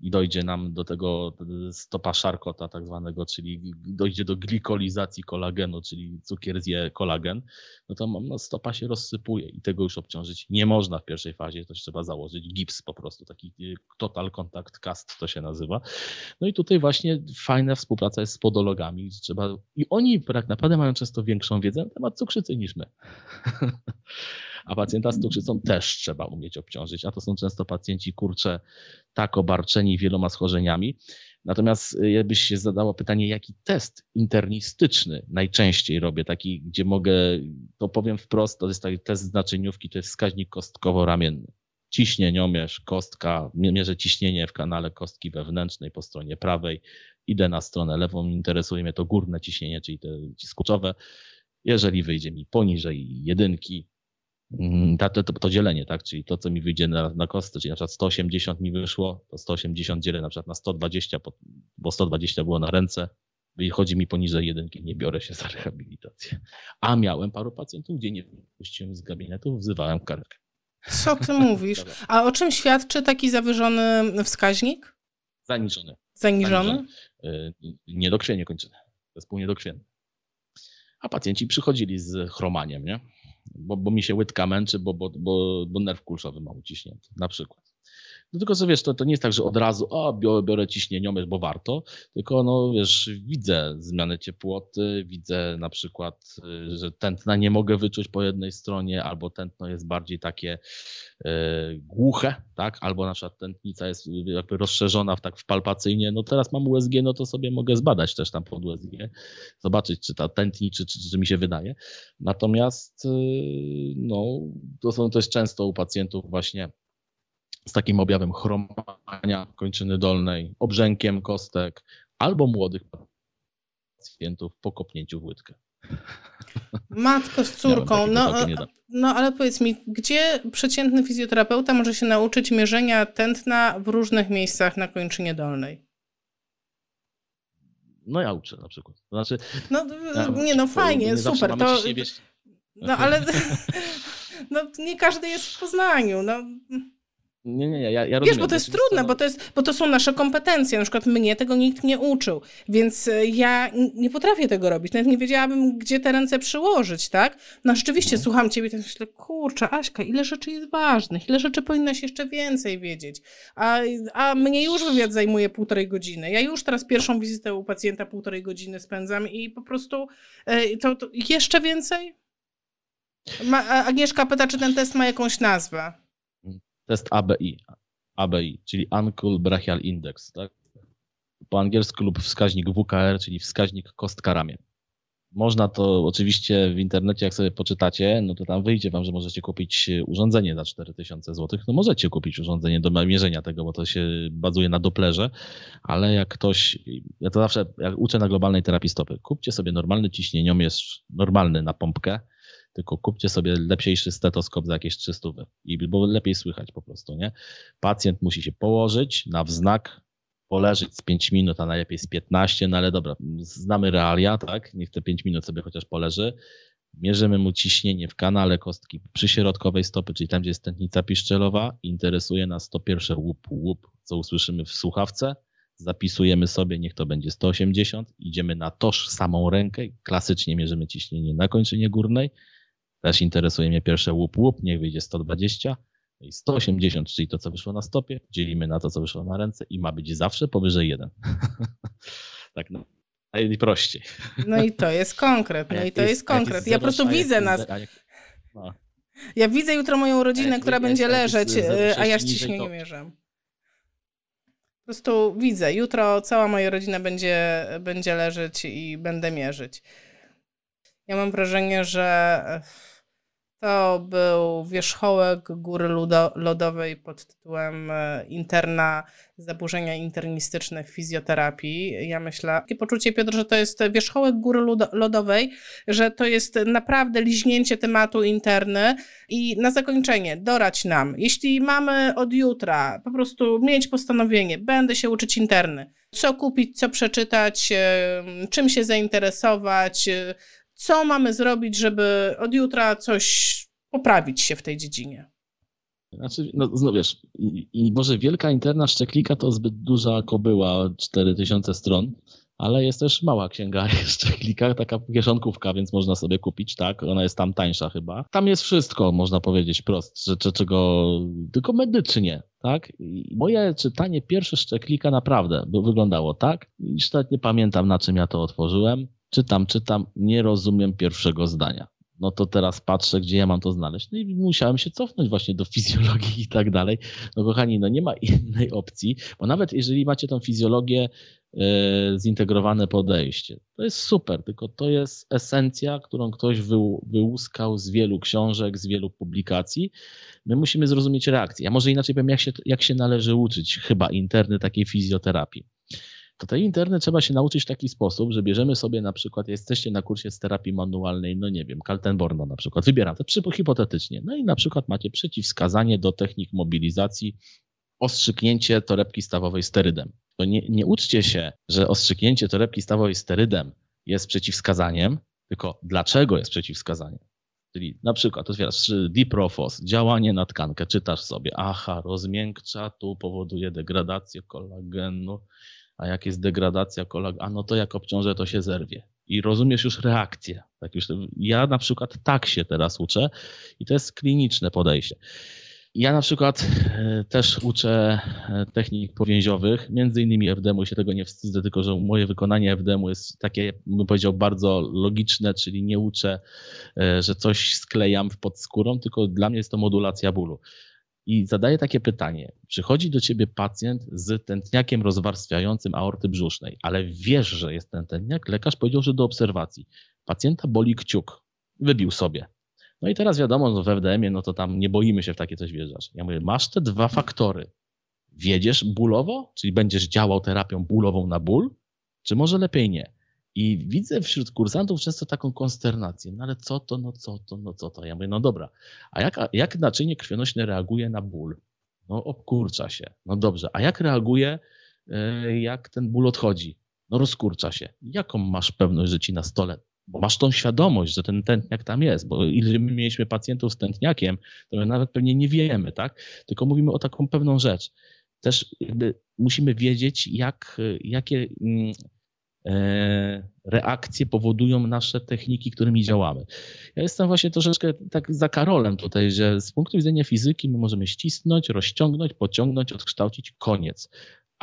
i dojdzie nam do tego stopa szarkota tak zwanego, czyli dojdzie do glikolizacji kolagenu, czyli cukier zje kolagen, no to no, stopa się rozsypuje i tego już obciążyć nie można w pierwszej fazie, to trzeba założyć gips po prostu, taki y, total contact cast to się nazywa. No i tutaj właśnie fajna współpraca jest z podologami, trzeba, i oni tak naprawdę mają często większą wiedzę na temat cukrzycy niż my. a pacjenta z cukrzycą też trzeba umieć obciążyć, a to są często pacjenci, kurcze, tak obarczeni wieloma schorzeniami. Natomiast y, jakbyś się zadało pytanie, jaki test internistyczny najczęściej robię, taki, gdzie mogę, to powiem wprost, to jest taki test znaczeniówki, to jest wskaźnik kostkowo-ramienny. Ciśnieniomierz, kostka, mierzę ciśnienie w kanale kostki wewnętrznej po stronie prawej, idę na stronę lewą, interesuje mnie to górne ciśnienie, czyli te skurczowe. Jeżeli wyjdzie mi poniżej jedynki, to, to, to, dzielenie, tak? Czyli to, co mi wyjdzie na, na kostce, czyli na przykład 180 mi wyszło, to 180 dzielę na przykład na 120, bo 120 było na ręce, wychodzi mi poniżej jedynki, nie biorę się za rehabilitację. A miałem paru pacjentów, gdzie nie wypuściłem z gabinetu, wzywałem karetkę. Co ty mówisz? A o czym świadczy taki zawyżony wskaźnik? Zaniżony. Zaniżony? Zaniżony. Y, niedokrwienie kończyny. Zespół niedokrwienny. A pacjenci przychodzili z chromaniem, nie? Bo, bo mi się łydka męczy, bo, bo, bo, bo nerw kulszowy ma uciśnięty, na przykład. No tylko, że wiesz, to, to nie jest tak, że od razu, o, biorę, biorę ciśnieniomierz, bo warto, tylko, no wiesz, widzę zmianę ciepłoty, widzę na przykład, y, że tętna nie mogę wyczuć po jednej stronie, albo tętno jest bardziej takie e, głuche, tak, albo na przykład tętnica jest jakby rozszerzona w, tak w palpacyjnie, no teraz mam USG, no to sobie mogę zbadać też tam pod USG, zobaczyć, czy ta tętni, czy, czy, czy mi się wydaje. Natomiast, y, no, to, są, to jest często u pacjentów właśnie z takim objawem chromania kończyny dolnej, obrzękiem kostek albo młodych pacjentów po kopnięciu w łydkę. Matko z córką, no, no ale powiedz mi, gdzie przeciętny fizjoterapeuta może się nauczyć mierzenia tętna w różnych miejscach na kończynie dolnej? No ja uczę na przykład. To znaczy, no ja, nie no fajnie, nie super. To, no ale no, nie każdy jest w Poznaniu. No. Nie, nie, nie, ja, ja Wiesz, bo to jest trudne, bo to, jest, bo to są nasze kompetencje. Na przykład mnie tego nikt nie uczył, więc e, ja nie potrafię tego robić. Nawet nie wiedziałabym, gdzie te ręce przyłożyć, tak? No rzeczywiście, no. słucham ciebie i myślę, kurczę, Aśka, ile rzeczy jest ważnych, ile rzeczy powinnaś jeszcze więcej wiedzieć. A, a mnie już wywiad zajmuje półtorej godziny. Ja już teraz pierwszą wizytę u pacjenta półtorej godziny spędzam i po prostu e, to, to jeszcze więcej? Ma, Agnieszka pyta, czy ten test ma jakąś nazwę test ABI, ABI, czyli Ankle Brachial Index, tak? Po angielsku lub wskaźnik WKR, czyli wskaźnik kostka ramię. Można to oczywiście w internecie, jak sobie poczytacie, no to tam wyjdzie wam, że możecie kupić urządzenie za 4000 zł. No możecie kupić urządzenie do mierzenia tego, bo to się bazuje na Dopplerze, ale jak ktoś, ja to zawsze jak uczę na globalnej terapii stopy, kupcie sobie normalny ciśnieniomierz, normalny na pompkę, tylko kupcie sobie lepszy stetoskop za jakieś 300, i bo lepiej słychać po prostu, nie? Pacjent musi się położyć na wznak, poleżeć z 5 minut, a najlepiej z 15, no ale dobra, znamy realia, tak? Niech te 5 minut sobie chociaż poleży. Mierzymy mu ciśnienie w kanale kostki przyśrodkowej stopy, czyli tam, gdzie jest tętnica piszczelowa. Interesuje nas to pierwsze łup, łup, co usłyszymy w słuchawce. Zapisujemy sobie, niech to będzie 180. Idziemy na toż samą rękę. Klasycznie mierzymy ciśnienie na kończynie górnej. Też interesuje mnie pierwsze łup łup, niech wyjdzie 120 i 180, czyli to, co wyszło na stopie, dzielimy na to, co wyszło na ręce i ma być zawsze powyżej 1. tak no, najprościej. No i to jest konkret, no i to jest, jest konkret. Ja po prostu widzę nas. No. Ja widzę jutro moją rodzinę, która będzie leżeć, a ja ściśnie nie mierzę. Po prostu widzę. Jutro cała moja rodzina będzie, będzie leżeć i będę mierzyć. Ja mam wrażenie, że to był wierzchołek góry lodowej pod tytułem e, Interna zaburzenia internistyczne w fizjoterapii. Ja myślę, takie poczucie, Piotr, że to jest wierzchołek góry lodowej, że to jest naprawdę liźnięcie tematu interny i na zakończenie dorać nam, jeśli mamy od jutra po prostu mieć postanowienie, będę się uczyć interny, co kupić, co przeczytać, e, czym się zainteresować, e, co mamy zrobić, żeby od jutra coś poprawić się w tej dziedzinie? Znaczy, no, no wiesz, i, i może wielka interna szczeklika to zbyt duża kobyła, 4000 stron, ale jest też mała księga szczeklika, taka kieszonkówka, więc można sobie kupić, tak? Ona jest tam tańsza chyba. Tam jest wszystko, można powiedzieć prost, że, czego, tylko medycznie, tak? I moje czytanie pierwsze szczeklika naprawdę wyglądało tak, iż nawet nie pamiętam na czym ja to otworzyłem. Czytam, czytam, nie rozumiem pierwszego zdania no to teraz patrzę, gdzie ja mam to znaleźć. No i musiałem się cofnąć właśnie do fizjologii i tak dalej. No kochani, no nie ma innej opcji, bo nawet jeżeli macie tą fizjologię, e, zintegrowane podejście, to jest super, tylko to jest esencja, którą ktoś wyłuskał z wielu książek, z wielu publikacji. My musimy zrozumieć reakcję. Ja może inaczej powiem, jak się, jak się należy uczyć chyba interny takiej fizjoterapii to tej internet trzeba się nauczyć w taki sposób, że bierzemy sobie na przykład, jesteście na kursie z terapii manualnej, no nie wiem, Kaltenborna na przykład, wybieram to hipotetycznie, no i na przykład macie przeciwwskazanie do technik mobilizacji, ostrzyknięcie torebki stawowej sterydem. To nie, nie uczcie się, że ostrzyknięcie torebki stawowej sterydem jest przeciwwskazaniem, tylko dlaczego jest przeciwwskazaniem. Czyli na przykład otwierasz diprofos, działanie na tkankę, czytasz sobie, aha, rozmiękcza, tu powoduje degradację kolagenu, a jak jest degradacja kolagenu, a no to jak obciążę, to się zerwie. I rozumiesz już reakcję. Tak już, ja na przykład tak się teraz uczę i to jest kliniczne podejście. ja na przykład e, też uczę e, technik powięziowych, między innymi FDM-u się tego nie wstydzę, tylko że moje wykonanie FDM-u jest takie, bym powiedział, bardzo logiczne, czyli nie uczę, e, że coś sklejam pod skórą, tylko dla mnie jest to modulacja bólu. I zadaję takie pytanie. Przychodzi do ciebie pacjent z tętniakiem rozwarstwiającym aorty brzusznej, ale wiesz, że jest ten tętniak, lekarz powiedział, że do obserwacji. Pacjenta boli kciuk, wybił sobie no i teraz wiadomo, no w FDM-ie, no to tam nie boimy się w takie coś wjeżdżać. Ja mówię, masz te dwa faktory. Wiedziesz bólowo, czyli będziesz działał terapią bólową na ból, czy może lepiej nie? I widzę wśród kursantów często taką konsternację. No ale co to, no co to, no co to? Ja mówię, no dobra, a jak, jak naczynie krwionośne reaguje na ból? No obkurcza się. No dobrze, a jak reaguje, e, jak ten ból odchodzi? No rozkurcza się. Jaką masz pewność, że ci na stole bo masz tą świadomość, że ten tętniak tam jest, bo ile my mieliśmy pacjentów z tętniakiem, to my nawet pewnie nie wiemy, tak? Tylko mówimy o taką pewną rzecz. Też musimy wiedzieć, jak, jakie mm, e, reakcje powodują nasze techniki, którymi działamy. Ja jestem właśnie troszeczkę tak za Karolem tutaj, że z punktu widzenia fizyki my możemy ścisnąć, rozciągnąć, pociągnąć, odkształcić, koniec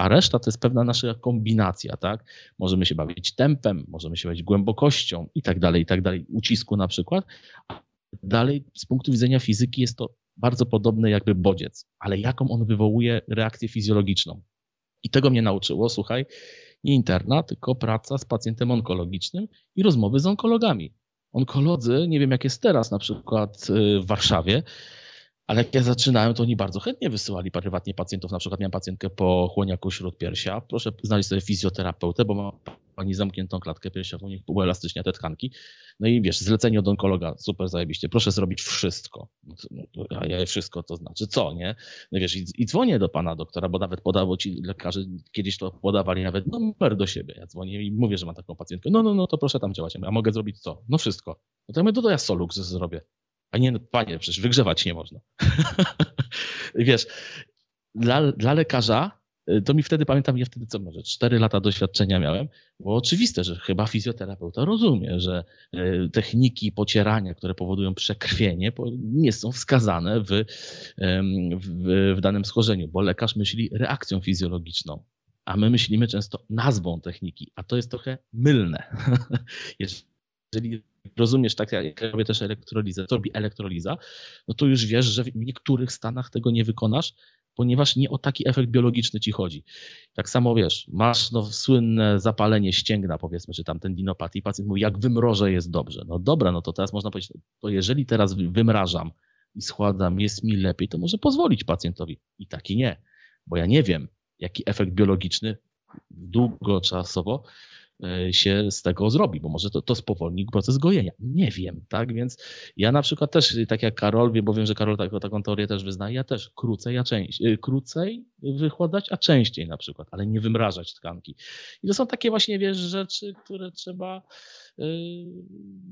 a reszta to jest pewna nasza kombinacja, tak? Możemy się bawić tempem, możemy się bawić głębokością i tak dalej, i tak dalej, ucisku na przykład. A dalej z punktu widzenia fizyki jest to bardzo podobny jakby bodziec, ale jaką on wywołuje reakcję fizjologiczną. I tego mnie nauczyło, słuchaj, nie interna, tylko praca z pacjentem onkologicznym i rozmowy z onkologami. Onkolodzy, nie wiem jak jest teraz na przykład y, w Warszawie, ale jak ja zaczynałem, to oni bardzo chętnie wysyłali prywatnie pacjentów. Na przykład miałem pacjentkę po chłoniaku śródpiersia. Proszę znaleźć sobie fizjoterapeutę, bo ma pani zamkniętą klatkę piersiową, niech uelastycznia te tkanki. No i wiesz, zlecenie od onkologa, super zajebiście, proszę zrobić wszystko. No no a ja wszystko to znaczy co, nie? No wiesz, i, i dzwonię do pana doktora, bo nawet podawał ci lekarze, kiedyś to podawali nawet numer do siebie. Ja dzwonię i mówię, że mam taką pacjentkę. No, no, no, to proszę tam działać. A mogę zrobić co? No wszystko. No to ja mówię, to, ja Solux zrobię. A nie, no, panie, przecież wygrzewać nie można. Wiesz, dla, dla lekarza, to mi wtedy, pamiętam, ja wtedy co może, 4 lata doświadczenia miałem, było oczywiste, że chyba fizjoterapeuta rozumie, że y, techniki pocierania, które powodują przekrwienie, nie są wskazane w, w, w danym schorzeniu, bo lekarz myśli reakcją fizjologiczną a my myślimy często nazwą techniki, a to jest trochę mylne. Jeżeli rozumiesz, tak jak robię też elektrolizę, to robi elektroliza, no to już wiesz, że w niektórych stanach tego nie wykonasz, ponieważ nie o taki efekt biologiczny ci chodzi. Tak samo wiesz, masz no, słynne zapalenie ścięgna, powiedzmy, czy tam ten dinopat i pacjent mówi, jak wymrożę jest dobrze. No dobra, no to teraz można powiedzieć, to jeżeli teraz wymrażam i schładzam, jest mi lepiej, to może pozwolić pacjentowi. I taki nie, bo ja nie wiem, jaki efekt biologiczny długoczasowo E, się z tego zrobi, bo może to, to spowolni proces gojenia. Nie wiem, tak? Więc ja na przykład też, tak jak Karol, wie, bo wiem, że Karol taką, taką teorię też wyznaje, ja też krócej, a częściej, krócej wychładać, a częściej na przykład, ale nie wymrażać tkanki. I to są takie właśnie, wiesz, rzeczy, które trzeba yy,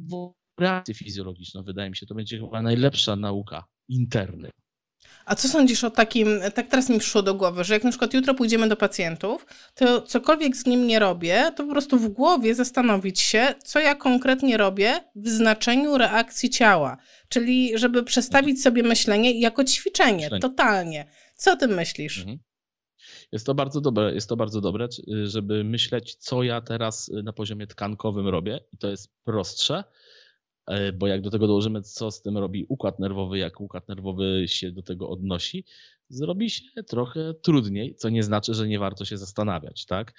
w reakcji fizjologiczną, wydaje mi się, to będzie chyba najlepsza nauka interny. A co sądzisz o takim, tak teraz mi przyszło do głowy, że jak na przykład jutro pójdziemy do pacjentów, to cokolwiek z nim nie robię, to po prostu w głowie zastanowić się, co ja konkretnie robię w znaczeniu reakcji ciała. Czyli żeby przestawić sobie myślenie jako ćwiczenie, myślenie. totalnie. Co o tym myślisz? Mhm. Jest to bardzo dobre, jest to bardzo dobre, żeby myśleć, co ja teraz na poziomie tkankowym robię i to jest prostsze, bo jak do tego dołożymy, co z tym robi układ nerwowy, jak układ nerwowy się do tego odnosi, zrobi się trochę trudniej, co nie znaczy, że nie warto się zastanawiać, tak?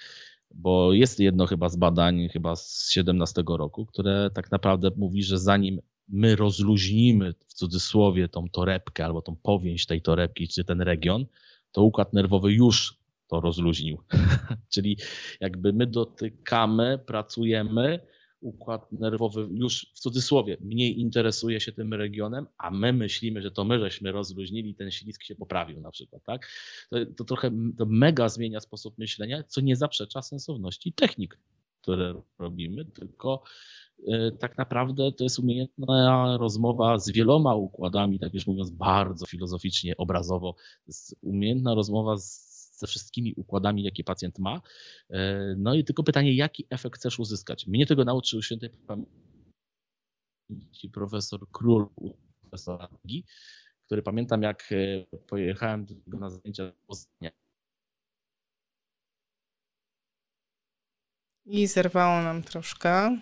Bo jest jedno chyba z badań, chyba z 17 roku, które tak naprawdę mówi, że zanim my rozluźnimy w cudzysłowie tą torebkę albo tą powięź tej torebki, czy ten region, to układ nerwowy już to rozluźnił. Czyli jakby my dotykamy, pracujemy, układ nerwowy już w cudzysłowie mniej interesuje się tym regionem, a my myślimy, że to my żeśmy rozluźnili, ten ślisk się poprawił na przykład, tak? To, to trochę to mega zmienia sposób myślenia, co nie zaprzecza sensowności technik, które robimy, tylko y, tak naprawdę to jest umiejętna rozmowa z wieloma układami, tak już mówiąc bardzo filozoficznie, obrazowo, to jest umiejętna rozmowa z ze wszystkimi układami, jakie pacjent ma. E, no i tylko pytanie, jaki efekt chcesz uzyskać? Mnie tego nauczył świętej pamięci profesor Król, profesor który pamiętam jak e, pojechałem na zdjęcia Poznania. I zerwało nam troszkę.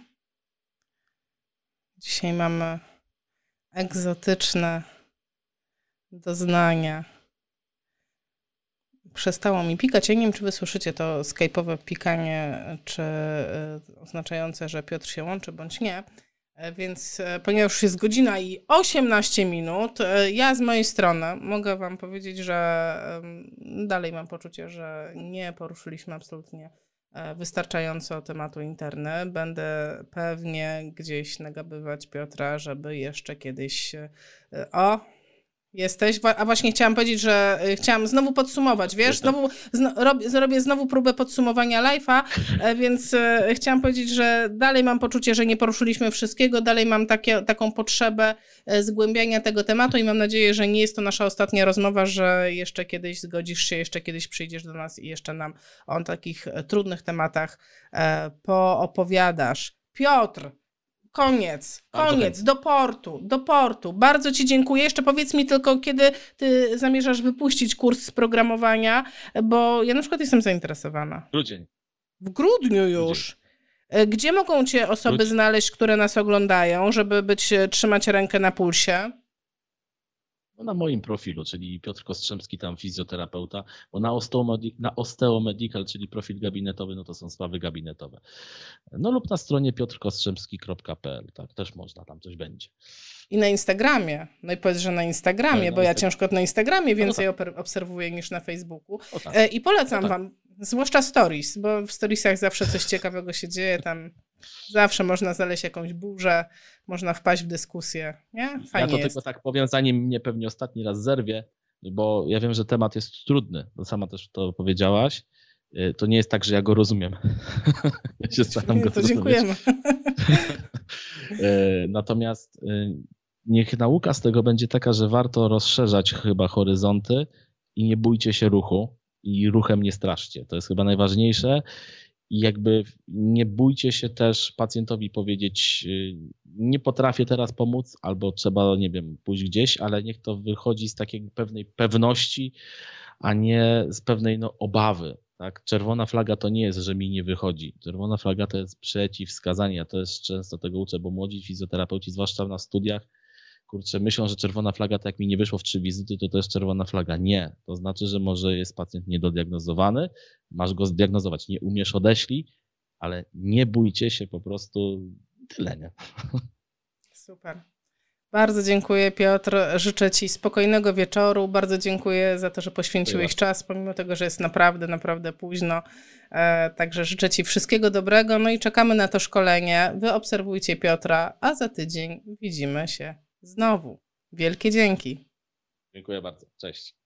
Dzisiaj mamy egzotyczne doznania. Przestało mi pikać. Ja nie wiem, czy wy słyszycie to skype'owe pikanie, czy e, oznaczające, że Piotr się łączy, bądź nie. E, więc e, ponieważ już jest godzina i 18 minut, ja z mojej strony mogę Wam powiedzieć, że dalej mam poczucie, że nie poruszyliśmy absolutnie wystarczająco tematu interny. Będę pewnie gdzieś nagabywać Piotra, żeby jeszcze kiedyś. O, Jesteś, a właśnie chciałam powiedzieć, że y, chciałam znowu podsumować, wiesz, znowu zno, zrobię znowu próbę podsumowania live'a, e, więc e, chciałam powiedzieć, że dalej mam poczucie, że nie poruszyliśmy wszystkiego, dalej mam takie, taką potrzebę e, zgłębiania tego tematu i mam nadzieję, że nie jest to nasza ostatnia rozmowa, że jeszcze kiedyś zgodzisz się, jeszcze kiedyś przyjdziesz do nas i jeszcze nam o takich trudnych tematach poopowiadasz. Piotr, Koniec, koniec, do portu, do portu. Bardzo Ci dziękuję. Jeszcze powiedz mi tylko, kiedy Ty zamierzasz wypuścić kurs z programowania, bo ja na przykład jestem zainteresowana. Grudzień. W grudniu już. Grudzień. E, gdzie mogą Cię osoby Grudzień. znaleźć, które nas oglądają, żeby być, trzymać rękę na pulsie? No na moim profilu, czyli Piotr Kostrzemski, tam fizjoterapeuta, bo na, osteomedi na osteomedical, czyli profil gabinetowy, no to są sprawy gabinetowe. No lub na stronie piotrkostrzemski.pl, tak, też można, tam coś będzie. I na Instagramie. No i powiedz, że na Instagramie, no, bo ja ciężko na Instagramie więcej no tak. obserwuję niż na Facebooku. Tak. E, I polecam tak. wam, zwłaszcza stories, bo w storiesach zawsze coś ciekawego się dzieje, tam zawsze można znaleźć jakąś burzę, można wpaść w dyskusję, nie? Fajnie ja to jest. tylko tak powiem, zanim mnie pewnie ostatni raz zerwie, bo ja wiem, że temat jest trudny, bo sama też to powiedziałaś. Y, to nie jest tak, że ja go rozumiem. ja się staram go to dziękujemy. Y, natomiast y, niech nauka z tego będzie taka, że warto rozszerzać chyba horyzonty i nie bójcie się ruchu i ruchem nie straszcie. To jest chyba najważniejsze i jakby nie bójcie się też pacjentowi powiedzieć, y, nie potrafię teraz pomóc, albo trzeba, nie wiem, pójść gdzieś, ale niech to wychodzi z takiej pewnej pewności, a nie z pewnej no, obawy. Tak? Czerwona flaga to nie jest, że mi nie wychodzi. Czerwona flaga to jest przeciwwskazanie. Ja też często tego uczę, bo młodzi fizjoterapeuci, zwłaszcza na studiach, kurczę, myślą, że czerwona flaga, tak jak mi nie wyszło w trzy wizyty, to to jest czerwona flaga. Nie. To znaczy, że może jest pacjent niedodiagnozowany, masz go zdiagnozować. Nie umiesz, odeślij, ale nie bójcie się po prostu tyle, nie? Super. Bardzo dziękuję Piotr. Życzę Ci spokojnego wieczoru. Bardzo dziękuję za to, że poświęciłeś czas, pomimo tego, że jest naprawdę, naprawdę późno. E, także życzę Ci wszystkiego dobrego. No i czekamy na to szkolenie. Wy obserwujcie Piotra, a za tydzień widzimy się znowu. Wielkie dzięki. Dziękuję bardzo. Cześć.